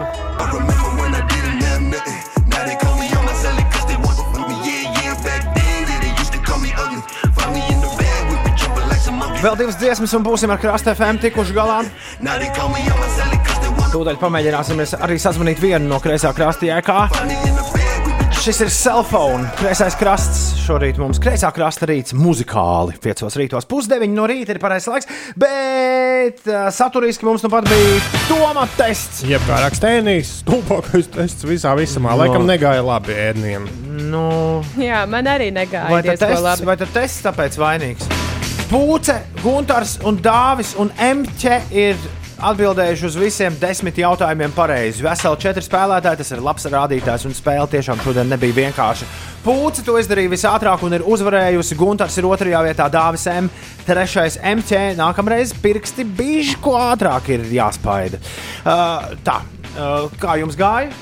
Vēl divas dziesmas, un būsim ar Krasta FM tikuši galā. Tūdaļ pamēģināsim arī sazvanīt vienu no kreisā krasta jēkā. Šis ir cellphone, kreisais krasts. Šorīt mums kreisā krasta rīts muzikāli. 5 rītos pusdeviņi no rīta ir pareizais laiks, bet uh, saturiski mums nu pat bija Toma tests. Jeb kā rakstēnijas, stulbākais tests visā visumā. No. Laikam negāja labi ēdniem. Nu, Jā, man arī negāja. vai tas tests, labi. vai tas tests tāpēc vainīgs? Pūce, Gunārs, un Dāvis un Emķe ir atbildējuši uz visiem desmit jautājumiem pareizi. Veseli četri spēlētāji, tas ir labs rādītājs, un spēle tiešām šodien nebija vienkārša. Pūce to izdarīja visātrāk un ir uzvarējusi. Gunārs ir otrajā vietā, Dāvis M. Trešais Mķ. Nākamreiz pirksti bišķi ko ātrāk ir jāspaida. Uh, tā, uh, kā jums gāja?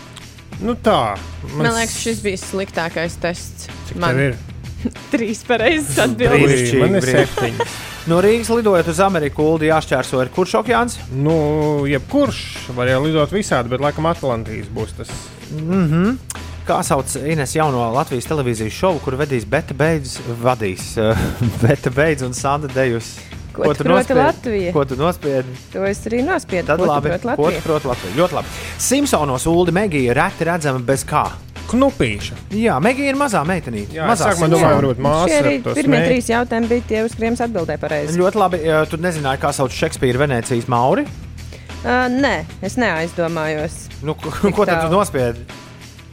Nu tā. Man liekas, šis bija sliktākais tests. Cik Man tev ir? trīs pareizes. Brīnišķīgi, Man ir septiņi. No Rīgas lidojot uz Ameriku, Ulu jāšķērso ir kurš okeāns? Nu, jebkurš var jau lidot visādi, bet laikam Atlantijas būs tas. Mm -hmm. Kā sauc Ines jauno Latvijas televīzijas šovu, kur vedīs Beta Beidz, vadīs Beta Beidz un Sanda Dejus? Ko tu proti Latvija? Ko tu nospiedi? To es arī nospiedu. Tad Ko tu labi, ko tu proti Latviju? Ļoti labi. Simpsonos Ulu Megija reti redzama bez kā. Knupīša. Jā, Megija ir mazā meitenīte. Jā, mazā sākumā domāju, varbūt māsa pirmie smēju. trīs jautājumi bija tie, uz kuriem es atbildēju pareizi. Ļoti labi. Tu nezināji, kā sauc Šekspīra Venecijas mauri? Uh, nē, es neaizdomājos. Nu, ko ko tad tu nospiedi?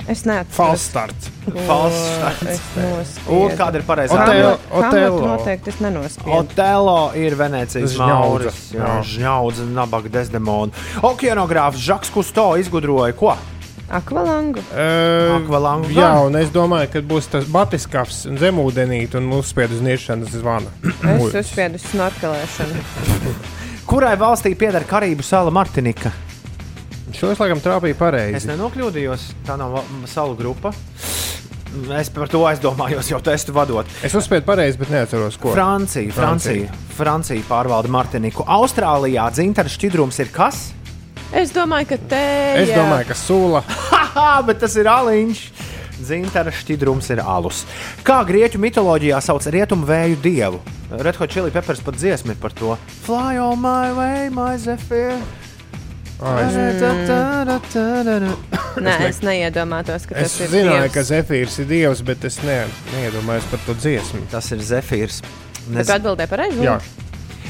Es neatceros. Falss starts. Štats. nospiedu. Un kāda ir pareizā atbilde? Hamletu noteikti es nenospiedu. Otelo ir Venecijas Žņaudze. Jā, žņaudze, nabaga Desdemona. Okeanogrāfs Žaks Kusto izgudroja ko? Akvalangu. Uh, Akvalangu jā, un es domāju, ka būs tas batiskafs un zemūdenīt un uzspied uz niešanas zvana. Es uzspiedu snorkelēšanu. Kurai valstī pieder Karību sala Martinika? Šo es laikam trāpīju pareizi. Es nenokļūdījos, tā nav salu grupa. Es par to aizdomājos, jau testu vadot. Es uzspiedu pareizi, bet neatceros, ko. Francija, Francija, Francija pārvalda Martiniku. Austrālijā dzintara šķidrums ir kas? Es domāju, ka te Es domāju, ka sula. Haha, bet tas ir aliņš. Dzintara šķidrums ir alus. Kā grieķu mitoloģijā sauc rietumu vēju dievu? Red Hot Chili Peppers pat dziesma ir par to. Fly on my way, my zephyr. Nē, es neiedomātos, ka Es tas ir. zināju, dievs. ka Zefīrs ir dievs, bet es ne, neiedomājos par to dziesmu. Tas ir Zefīrs. Bet tu atbildēji pareizi? Jā.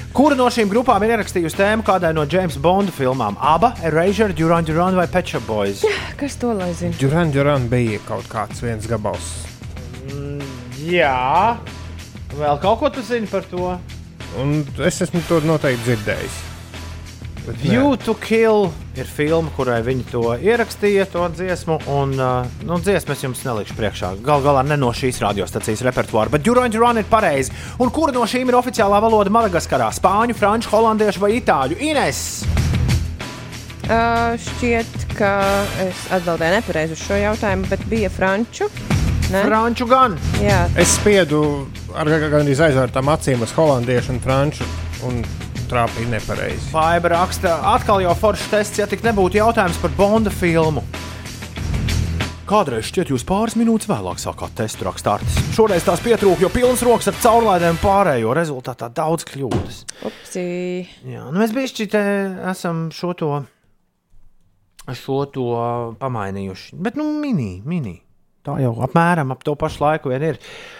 Kura no šīm grupām ir ierakstījusi tēmu kādai no James Bonda filmām? Aba, Erasure, Duran Duran vai Pet Shop Boys? Kas to lai zina? Duran Duran bija kaut kāds viens gabals. Jā, vēl kaut ko tu zini par to? Un es esmu to noteikti dzirdējis. Bet nē. View to Kill ir filma, kurai viņi to ierakstīja, to dziesmu. Un, uh, nu, dziesmu es jums nelikšu priekšā. Galu galā ne no šīs radiostacijas repertuāra, bet Duran Duran ir pareizi. Un kura no šīm ir oficiālā valoda Madagaskarā? Spāņu, franču, holandiešu vai itāļu? Ines! Uh, šķiet, ka es atbildēju nepareizi uz šo jautājumu, bet bija franču. Ne? Franču gan. Jā, Es spiedu ar gandrīz aizvērtām acīm uz holandiešu un franču un trāpīju nepareizi. Faiba raksta, atkal jau foršs tests, ja tik nebūtu jautājums par Bonda filmu. Kādreiz šķiet, jūs pāris minūtes vēlāk sākāt testu rakstārs. Šoreiz tās pietrūka, jo pilns rokas ar caurlaidēm pārējo rezultātā daudz kļūdas. upsi. Jā, nu mēs bišķi te esam šo to, šo to pamainījuši. Bet, nu, mini, mini. Tā jau apmēram ap to pašu laiku vien ir. Uh,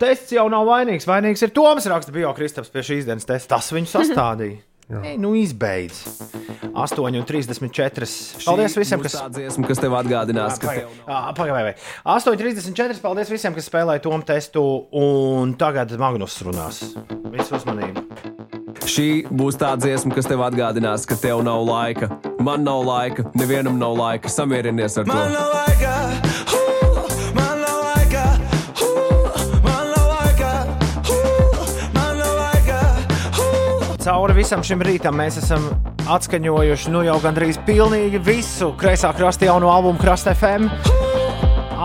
tests jau nav vainīgs. Vainīgs ir Toms, raksta Biokristaps pie šīs dienas testa. Tas viņu sastādīja. Ei, nu izbeidz. 8,34. Paldies visiem, kas. Tā dziesma, kas tev atgādinās, ka Pagaidām, 8,34. Paldies visiem, kas spēlēja Tomu testu. Un tagad Magnus runās. Visu uzmanību. Šī būs tā dziesma, kas tev atgādinās, ka tev nav laika. Man nav laika, nevienam nav laika. Samierinies ar to. Man nav laika, Cauri visam šim rītam mēs esam atskaņojuši nu jau gandrīz pilnīgi visu kreisā krasta jauno albumu Krasta FM.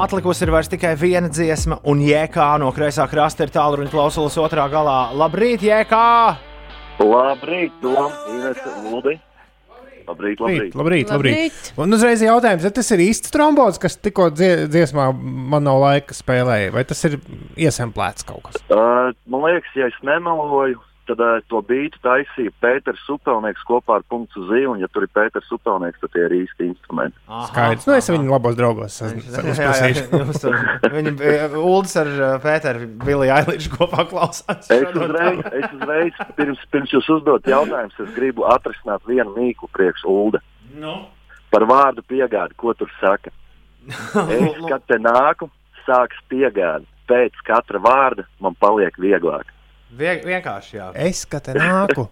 Atlikusi ir vairs tikai viena dziesma, un jēkā no kreisā krasta ir tālruņa klausulas otrā galā. Labrīt, jēkā! Labrīt, Ludi. Labrīt, labrīt. Labrīt, labrīt, labrīt. Un uzreiz jautājums, vai tas ir īsts trombots, kas tikko dzie- dziesmā man nav laika spēlēja, vai tas ir iesemplēts kaut kas? Uh, man liekas, ja es nemeloju, tad uh, to beidu taisīja Pēters Supelnieks kopā ar punktu zīmi, un ja tur ir Pēters Supelnieks, tad tie ir īsti instrumenti. Skaidrs, nu es viņu labos draugos tur- Viņi Ulas ar uh, Pēteru Viliju Ailīšu kopā klausās. Es uzreiz, es uzreiz pirms, pirms jūs uzdot jautājumus, es gribu atrisināt vienu mīklu priekš Ulda. Nu? Par vārdu piegādi, ko tur saka. Es, kad te nāku, sāks piegādi. Pēc katra vārda man paliek vieglāk. Vie, vienkārši, jā. Es kā te nāku.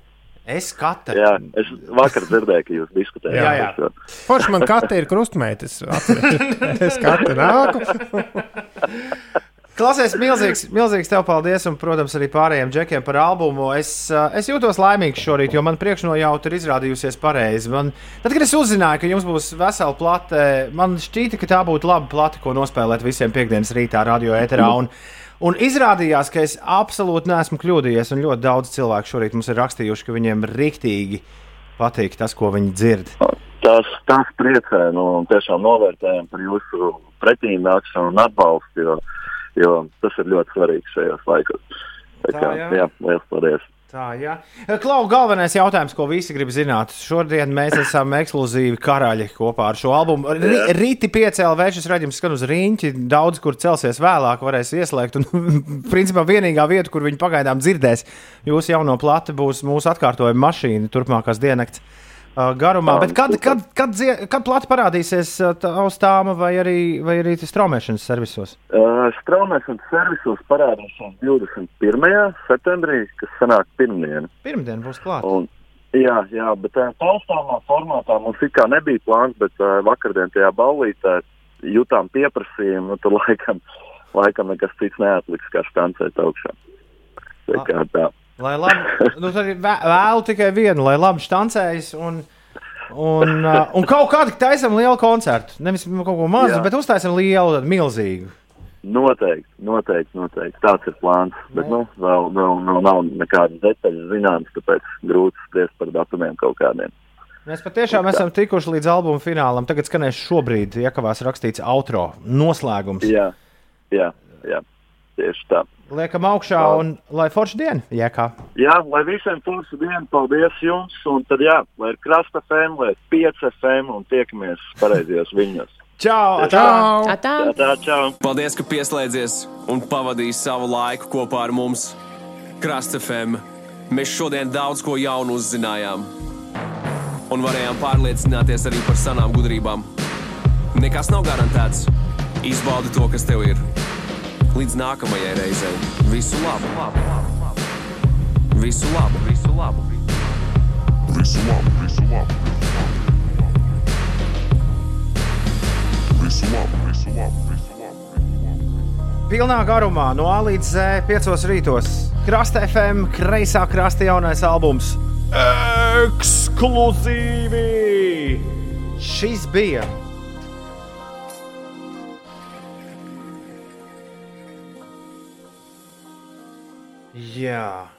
Es skatu. Jā, es vakar dzirdēju, ka jūs diskutējāt. Jā, jā. šo. Forši man kate ir krustmeitas. Es kate nāku. Klausies, milzīgs, milzīgs tev paldies, un, protams, arī pārējiem džekiem par albumu. Es, uh, es jūtos laimīgs šorīt, jo man priekšnojauta ir izrādījusies pareizi. Man, tad, kad es uzzināju, ka jums būs vesela plate, man šķīta, ka tā būtu laba plate, ko nospēlēt visiem piekdienas rītā, radio ēterā. Un, un izrādījās, ka es absolūti neesmu kļūdījies, un ļoti daudz cilvēku šorīt mums ir rakstījuši, ka viņiem rīktīgi patīk tas, ko viņi dzird. Tas, tas priecē, nu, tiešām novērtējam par jūsu pretīnākšanu un atbalstu, jo, jo tas ir ļoti svarīgi šajos laikos. Tā kā, jā. jā, liels paldies! Tā, jā. Klau, galvenais jautājums, ko visi grib zināt. Šodien mēs esam ekskluzīvi karaļi kopā ar šo albumu. Ri- Rīti piecēlā šis raidījums skan uz rīņķi. Daudz, kur celsies vēlāk, varēs ieslēgt. Un, principā, vienīgā vieta, kur viņi pagaidām dzirdēs jūsu jauno plati, būs mūsu atkārtojuma mašīna turpmākās diennakts garumā. Tā, Bet kad, kad, kad, dzie- kad plati parādīsies uh, Austāma vai arī, vai arī tas traumēšanas servisos? Uh, Straumēšanas servisos parādīsies 21. septembrī, kas sanāk pirmdiena. Pirmdien būs klāta. Jā, jā, bet tā taustāmā formātā mums it kā nebija plāns, bet uh, vakardien tajā ballītē jutām pieprasījumu, nu tad laikam, laikam nekas cits neatliks, kā stancēt augšā. Tā kā tā. Lai labi, nu, vēlu tikai vienu, lai labi štancējas. Un, un, uh, un kaut kādā taisam lielu koncertu. Nevis kaut ko mazu, Jā. bet uztaisam lielu, milzīgu. Noteikti, noteikti, noteikti. Tāds ir plāns. Bet nu, vēl, vēl, vēl nav nekādas detaļas zināmas, tāpēc grūti spriest par datumiem kaut kādiem. Mēs patiešām esam tikuši līdz albuma finālam. Tagad skanēs šobrīd, ja kavās rakstīts outro, noslēgums. Jā, jā, jā. Tieši tā. Liekam augšā un lai forša diena, jēkā. Jā, lai visiem forša diena, paldies jums. Un tad, jā, lai ir krasta FM, lai ir 5 FM un tiekamies pareizajos viņos. Čau! Čau! Atā. Tā, čau! Paldies, ka pieslēdzies un pavadīji savu laiku kopā ar mums. Krasta FM. Mēs šodien daudz ko jaunu uzzinājām. Un varējām pārliecināties arī par senām gudrībām. Nekas nav garantēts. Izbaudi to, kas tev ir. Līdz nākamajai reizei. Visu labu! Visu labu! Visu labu! Visu labu, visu labu. Visu labu, visu labu, visu labu. Pilnā garumā no A līdz Z, 5 rītos. Krasta FM, kreisā krasta jaunais albums. Ekskluzīvi! Šis bija. Jā.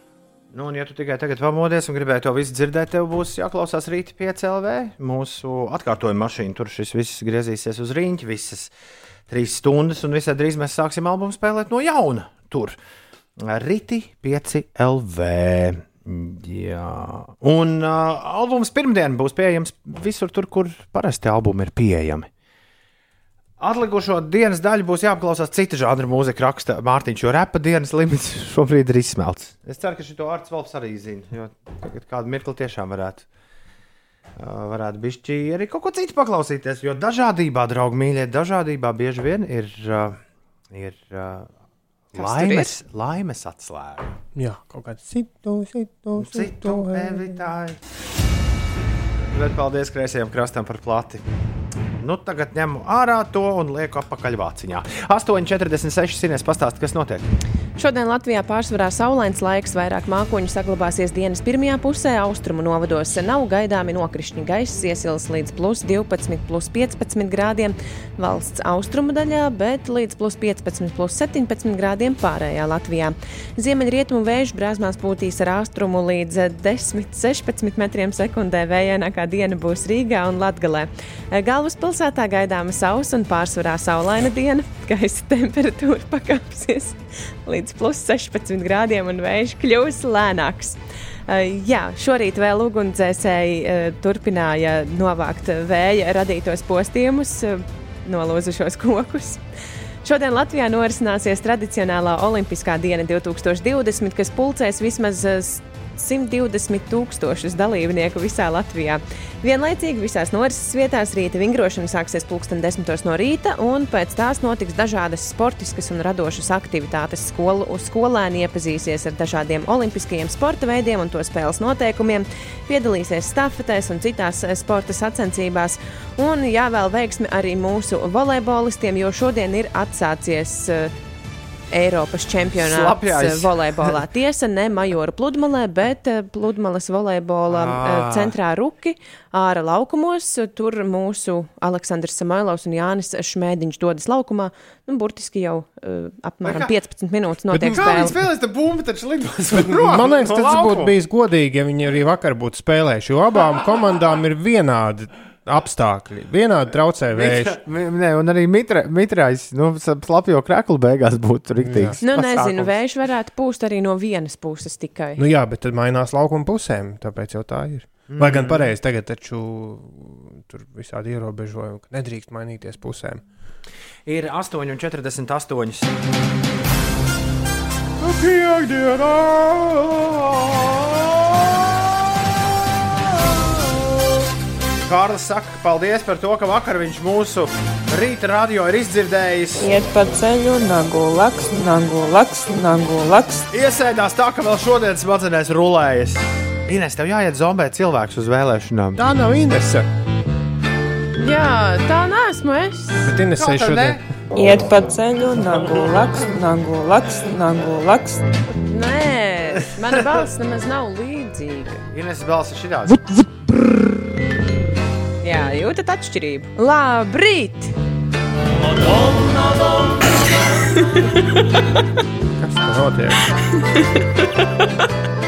Nu, un, ja tu tikai tagad pamodies un gribēji to visu dzirdēt, tev būs jāklausās rīta 5 LV. Mūsu atkārtojuma mašīna tur šis viss griezīsies uz rīņķa, visas trīs stundas, un visai drīz mēs sāksim albumu spēlēt no jauna. Tur rīti 5 LV. Jā, un uh, albums pirmdien būs pieejams visur, tur, kur parasti albumi ir pieejami. Atlikušo dienas daļu būs jāapklausās cita žanra mūzika, raksta Mārtiņš, jo repa dienas limits šobrīd ir izsmelts. Es ceru, ka šo Arts Valps arī zina, jo tagad kādu mirkli tiešām varētu. Varētu bišķi arī kaut ko citu paklausīties, jo dažādībā, draugi mīļie, dažādībā bieži vien ir, ir Kas laimes, laimes atslēga. Jā, kaut kāds citu, citu, Citu evitāju. Bet paldies kreisajam krastam par plati. Nu, tagad ņemu ārā to un lieku apakaļ vāciņā. 8,46 sinēs pastāst, kas notiek. Šodien Latvijā pārsvarā saulains laiks, vairāk mākoņu saglabāsies dienas pirmajā pusē, austrumu novados nav gaidāmi nokrišņi. Gaiss iesils līdz plus 12, plus 15 grādiem valsts austrumu daļā, bet līdz plus 15, plus 17 grādiem pārējā Latvijā. Ziemeļrietumu vēju brāzmās pūtīs ar ātrumu līdz 10-16 metriem sekundē. Vējainākā diena būs Rīgā un Latgalē. Galvaspilsētā gaidāma sausa un pārsvarā saulaina diena. Gaisa temperatūra pakāpsies līdz plus 16 grādiem un vējš kļūs lēnāks. Jā, šorīt vēl ugunsdzēsēji turpināja novākt vēja radītos postījumus, nolūzušos kokus. Šodien Latvijā norisināsies tradicionālā Olimpiskā diena 2020, kas pulcēs vismaz 120 tūkstošus dalībnieku visā Latvijā. Vienlaicīgi visās norises vietās rīta vingrošana sāksies pulksten 10 no rīta, un pēc tās notiks dažādas sportiskas un radošas aktivitātes. Skolu, skolēni iepazīsies ar dažādiem olimpiskajiem sporta veidiem un to spēles noteikumiem, piedalīsies stafetēs un citās eh, sporta sacensībās. Un jāvēl veiksmi arī mūsu volejbolistiem, jo šodien ir atsācies uh, Eiropas čempionāts Slapjais. eh, volejbolā. Tiesa, ne Majora pludmalē, bet eh, pludmales volejbola ah. Ah. centrā Ruki, ārā laukumos. Tur mūsu Aleksandrs Samailovs un Jānis Šmēdiņš dodas laukumā. Nu, burtiski jau uh, apmēram kā- 15 minūtes notiek kā viņi spēle. spēlēs, tad bumba taču lidos. Man liekas, tas būtu bijis godīgi, ja viņi arī vakar būtu spēlējuši. Jo abām komandām ir vienādi apstākļi, vienādi traucē vējš. Nē, un arī mitra, mitrais, nu, slapjo kreklu beigās būtu rīktīgs. Nu, nezinu, vējš varētu pūst arī no vienas puses tikai. Nu jā, bet tad mainās laukuma pusēm, tāpēc jau tā ir. Vai gan Mm. pareizi tagad taču tur visādi ierobežojumi, ka nedrīkst mainīties pusēm. Ir 8,48. Kārlis saka, paldies par to, ka vakar viņš mūsu rīta radio ir izdzirdējis. Iet pa ceļu, nagu laks, nagu laks, nagu laks. Iesēdās tā, ka vēl šodien smadzenēs rulējas. Ines, tev jāiet zombēt cilvēkus uz vēlēšanām. Tā nav Inese. Jā, tā nesmu es. Bet Inesē tad ne? šodien. Iet pa ceļu, nagu laks, nagu laks, nagu laks. Nē, mana balss nemaz nav līdzīga. Ines balss ir šitāds. Jā, jūtat atšķirību. Labrīt! Kas tur notiek?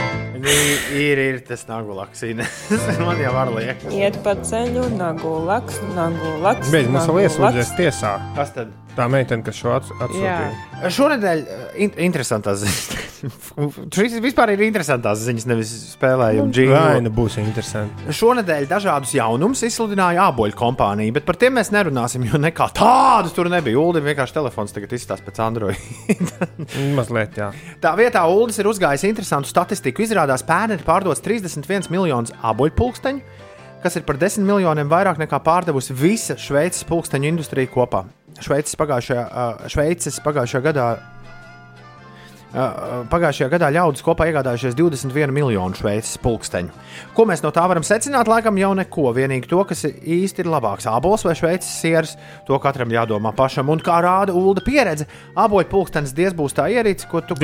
Ir, ir tas nagulaks, Ines. Man jau var liekas. Iet pa ceļu, nagu laks, nagu laks. Beidz, mums iesūdzēs laks. tiesā. Kas tad? Tā meitene, kas šo ats- atsūtīja. Šonadēļ uh, in interesantās ziņas. Šis vispār ir interesantās ziņas, nevis spēlējuma dzīve. Vai nu būs interesanti? Šonadēļ dažādus jaunumus izsludināja āboļu kompānija, bet par tiem mēs nerunāsim, jo nekā tādu tur nebija. Ulim vienkārši telefons tagad izstāsta pēc Android. Mazliet, jā. Tā vietā Ulas ir uzgājis interesantu statistiku. Izrādās, pērn ir pārdots 31 miljonus āboļu pulksteņu, kas ir par 10 miljoniem vairāk nekā pārdevusi visa Šveices pulksteņu industrija kopā. Šveices pagājušajā, Šveices pagājušajā gadā. Pagājušajā gadā ļaudis kopā iegādājušies 21 miljonu šveices pulksteņu. Ko mēs no tā varam secināt? Laikam jau neko. Vienīgi to, kas īsti ir labāks. Ābols vai šveices sieras, to katram jādomā pašam. Un kā rāda ULDA pieredze, āboļu pulkstenis diez būs tā ierīce, ko tu,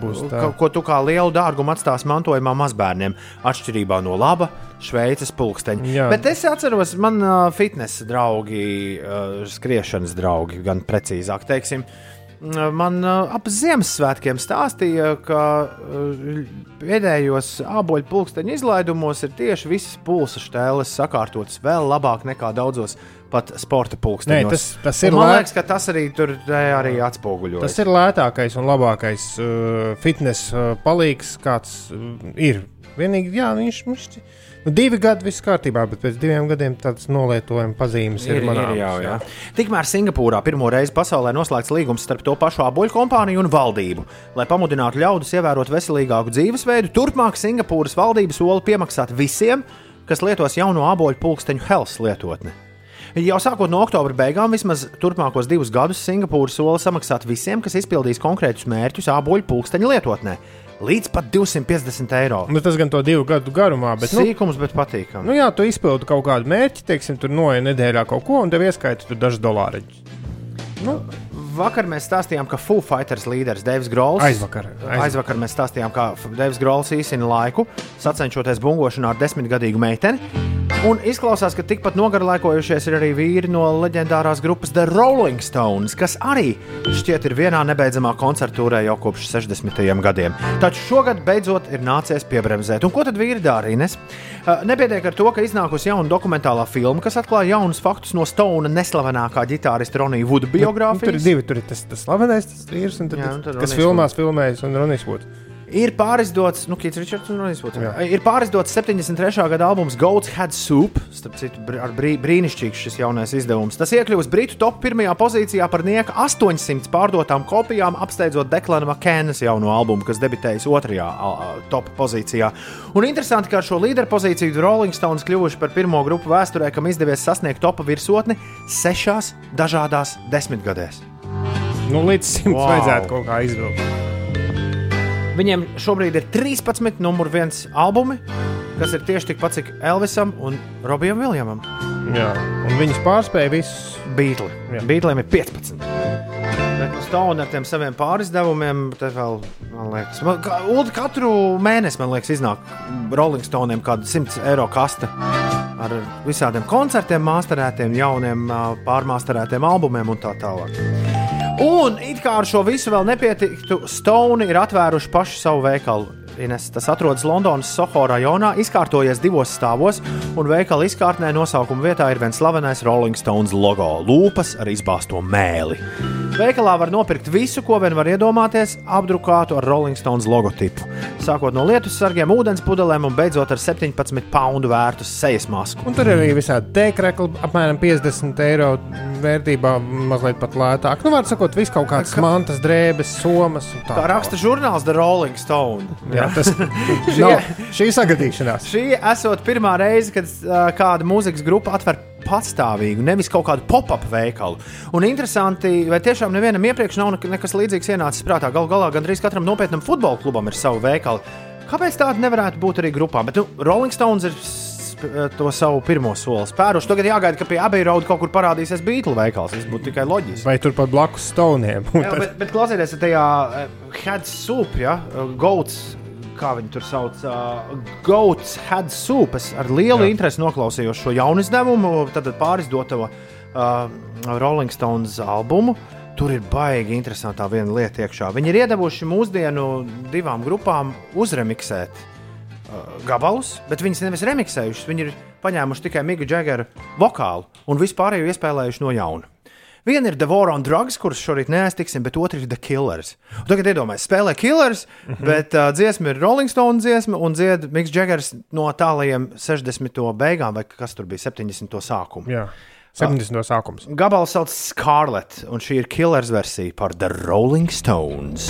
būs tā. ko, tu kā lielu dārgumu atstās mantojumā mazbērniem, atšķirībā no laba šveices pulksteņa. Jā. Bet es atceros, man uh, fitnesa draugi, uh, skriešanas draugi, gan precīzāk teiksim. uh, Man uh, ap Ziemassvētkiem stāstīja, ka uh, pēdējos āboļu pulksteņu izlaidumos ir tieši visas pulsa štēles sakārtotas vēl labāk nekā daudzos pat sporta pulksteņos. Nē, tas- tas ir Un Man lē- liekas, ka tas arī tur te arī atspoguļojas. Tas ir lētākais un labākais uh, fitnes uh, palīgs, kāds uh, ir. Vienīgi, jā, viņš ir. Nu, divi gadi viss kārtībā, bet pēc diviem gadiem tādas nolietojuma pazīmes ir, ir manāmas. jau, jā. Tikmēr Singapūrā pirmo reizi pasaulē noslēgts līgums starp to pašu āboļu kompāniju un valdību. Lai pamudinātu ļaudis ievērot veselīgāku dzīvesveidu, turpmāk Singapūras valdība sola piemaksāt visiem, kas lietos jauno āboļu pulksteņu Hells lietotni. Jau sākot no oktobra beigām, vismaz turpmākos divus gadus Singapūra sola samaksāt visiem, kas izpildīs konkrētus mērķus āboļu pulksteņu lietotnē. Līdz pat 250 eiro. Nu, tas gan to divu gadu garumā, bet nu, Sīkums, bet patīkami. nu, jā, tu izpildi kaut kādu mērķi, teiksim, tur noja nedēļā kaut ko, un tev ieskaita dažus dolāriņus. Nu, vakar mēs stāstījām, ka Foo Fighters līderis Deivs Grols. Aizvakar, aizvakar. aizvakar mēs stāstījām, ka Deivs Grols īsina laiku, sacenšoties bungošanā ar desmitgadīgu meiteni. Un izklausās, ka tikpat nogarlaikojušies ir arī vīri no leģendārās grupas The Rolling Stones, kas arī šķiet ir vienā nebeidzamā koncertūrē jau kopš 60. gadiem. Taču šogad beidzot ir nācies piebremzēt. Un ko tad vīri dara? Ines? Uh, Nepietiek ar to, ka iznākusi jauna dokumentālā filma, kas atklāja jaunus faktus no Stona neslavenākā ģitārista Ronija Vuda Nu, tur ir biogrāfijas. divi. Tur ir tas, tas slavenais, tas vīrs, un tad, Jā, Jā, un tad kas Ronijs filmās, filmējas, un Ronijs Voods. Ir pārizdots, nu, Kits Richards un Ronijs Vuds. Ir pārizdots 73. gada albums Gold's Head Soup. Starp citu, br- ar brī, brīnišķīgs šis jaunais izdevums. Tas iekļuvis Britu top pirmajā pozīcijā par nieka 800 pārdotām kopijām, apsteidzot Deklana Makēnas jauno albumu, kas debitējas otrajā a, a, top pozīcijā. Un interesanti, ka ar šo līderu pozīciju The Rolling Stones kļuvuši par pirmo grupu vēsturē, kam izdevies sasniegt topa virsotni sešās dažādās desmitgadēs. Nu, līdz simts Wow. wow. vajadzētu kaut kā izvilkt. Viņiem šobrīd ir 13 numur viens albumi, kas ir tieši tikpat cik Elvisam un Robijam Viljamam. Jā, un viņus pārspēja visus Beatles. Beatlesiem ir 15. Bet nu, Stone ar tiem saviem pārizdevumiem, te vēl, man liekas, man, ka, katru mēnesi, man liekas, iznāk Rolling Stone'iem kāda 100 eiro kaste ar visādiem koncertiem, māsterētiem, jauniem, pārmāsterētiem albumiem un tā tālāk. Un it kā ar šo visu vēl nepietiktu, Stone ir atvēruši pašu savu veikalu. Ines, tas atrodas Londonas Soho rajonā, izkārtojies divos stāvos, un veikala izkārtnē nosaukuma vietā ir viens slavenais Rolling Stones logo - lūpas ar izbāzto mēli. Veikalā var nopirkt visu, ko vien var iedomāties, apdrukātu ar Rolling Stones logotipu. Sākot no lietus sargiem, ūdens pudelēm un beidzot ar 17 poundu vērtu sejas masku. Un tur ir arī visādi tēkrekli, apmēram 50 eiro vērtībā, mazliet pat lētāk. Nu, var sakot, viss kaut kāds mantas, drēbes, somas. Tā Kā raksta žurnāls The Rolling Stone. Jā, tas nav šī sagadīšanās. Šī esot pirmā reize, kad uh, kāda mūzikas grupa atver patstāvīgu, nevis kaut kādu pop-up veikalu. Un interesanti, vai tiešām nevienam iepriekš nav nek- nekas līdzīgs ienācis prātā. Galu galā gandrīz katram nopietnam futbola klubam ir savu veikalu. Kāpēc tāda nevarētu būt arī grupām? Bet nu, Rolling Stones ir eh, to savu pirmo soli spēruši. Tagad jāgaida, ka pie Abbey Road kaut kur parādīsies Beatles veikals. Tas būtu tikai loģiski. Vai turpat blakus stoniem? Jā, bet, bet klausieties, tajā uh, head soup, ja, uh, goats, kā viņi tur sauc, uh, goats head soup. Es ar lielu Jā. interesi noklausījos šo jaunu izdevumu, tad pārizdoto uh, Rolling Stones albumu. Tur ir baigi interesantā viena lieta iekšā. Viņi ir iedavuši mūsdienu divām grupām uzremiksēt uh, gabalus, bet viņas nevis remiksējušas. Viņi ir paņēmuši tikai Miga Džegara vokālu un vispārējo iespēlējuši no jauna. Viena ir The War on Drugs, kuras šorīt neaiztiksim, bet otra ir The Killers. Un tagad iedomājieties, spēlē Killers, mm -hmm. bet uh, dziesma ir Rolling Stone dziesma un dzied Miks Džegars no tālajiem 60. beigām, vai kas tur bija 70. sākuma. Jā, 70. sākums. Gabals sauc Scarlet, un šī ir Killers versija par The Rolling Stones.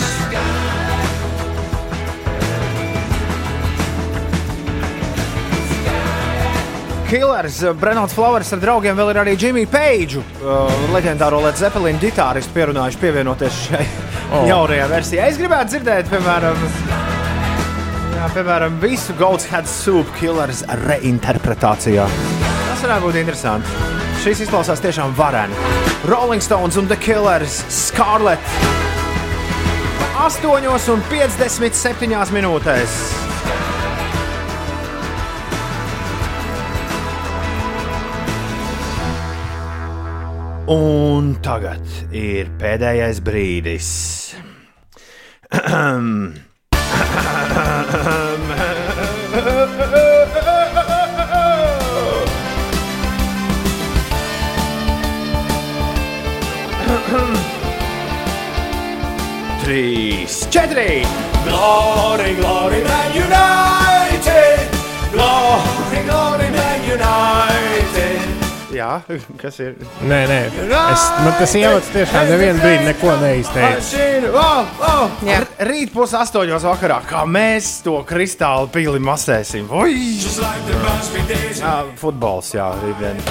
Killers, uh, Brenons Flowers ar draugiem vēl ir arī Jimmy Page, uh, leģendāro Led Zeppelin ģitāristu pierunājuši pievienoties šai Oh. jaunajai versijai. Es gribētu dzirdēt, piemēram, jā, piemēram visu Goats Head Soup Killers reinterpretācijā. Tas varētu būt interesanti. Šis izklausās tiešām vareni. Rolling Stones un The Killers Scarlet 8,57 minūtēs. Un tagad ir pēdējais brīdis. Trīs, četri! Glory, glory, man united! Jā, kas ir? Nē, nē, es, man tas ievads tiešām nevienu brīdi neko neizteica. Mašīna, oh, oh. Rīt būs astoņos vakarā, kā mēs to kristāli pili masēsim. Ui! Jā, futbols, jā, rītdien.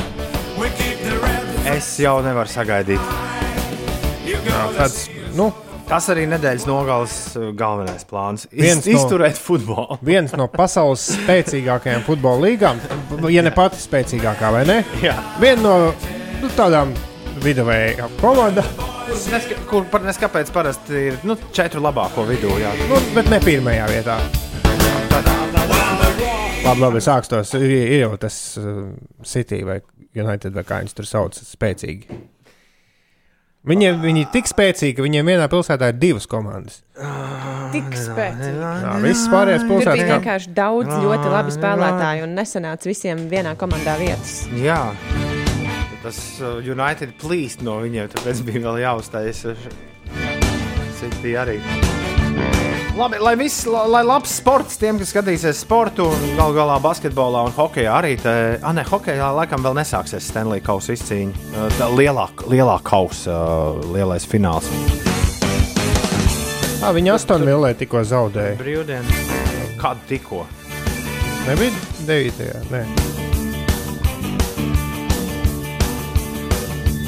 Es jau nevaru sagaidīt. Jā, tāds, nu, Tas arī nedēļas nogales uh, galvenais plāns. Iz, no- izturēt futbolu. viens no pasaules spēcīgākajām futbola līgām, ja ne pati spēcīgākā, vai ne? Jā. Viena no nu, tādām viduvējām komandām, Neska, kur par neskapēc parasti ir nu, četru labāko vidū. Jā. nu, bet ne pirmajā vietā. Labi, labi, sākstos. Ir, ir jau tas uh, City vai United vai kā viņas tur sauc, spēcīgi. Viņiem viņi ir tik spēcīgi, ka viņiem vienā pilsētā ir divas komandas. Tik spēcīgi. Jā, visas pārējās Tur pilsētas bija kā- vienkārši daudz ļoti labi spēlētāji un nesanāca visiem vienā komandā vietas. Jā. Tas uh, United plīst no viņiem, tāpēc bija vēl jāuzstājas. Citi arī. Labi, lai viss, la- lai labs sports tiem, kas skatīsies sportu, galu galā basketbolā un hokeja arī. Te, ah, ne, hokeja laikam vēl nesāksies Stanley Kausa izcīņa. Tā Lielāk, lielā kausa, lielais fināls. Viņi astoņi vilē tikko zaudēja. Brīvdien. Kādu tikko? Nebija 9. Nē.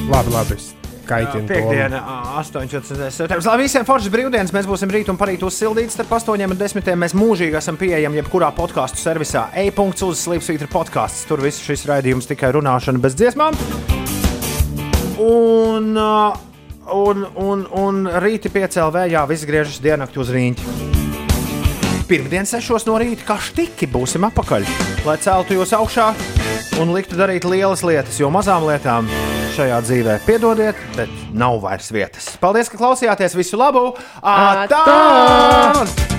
Labi, labi. To. Piektdiena, 18. septembris. Lai visiem foršas brīvdienas mēs būsim rīt un parīt uzsildīti starp 8 un 10. Mēs mūžīgi esam pieejami jebkurā podkāstu servisā. E-punkts uz Slipsvītra podkāsts. Tur viss šis raidījums tikai runāšana bez dziesmām. Un, un, un, un rīti piecēlā vējā viss griežas diennakti uz rīņķa. Pirmdien, 6 no rīta, kā stiki būsim apakaļ, lai celtu jūs augšā un liktu darīt lielas lietas, jo mazām lietām šajā dzīvē piedodiet, bet nav vairs vietas. Paldies, ka klausījāties! Visu labu! Atā!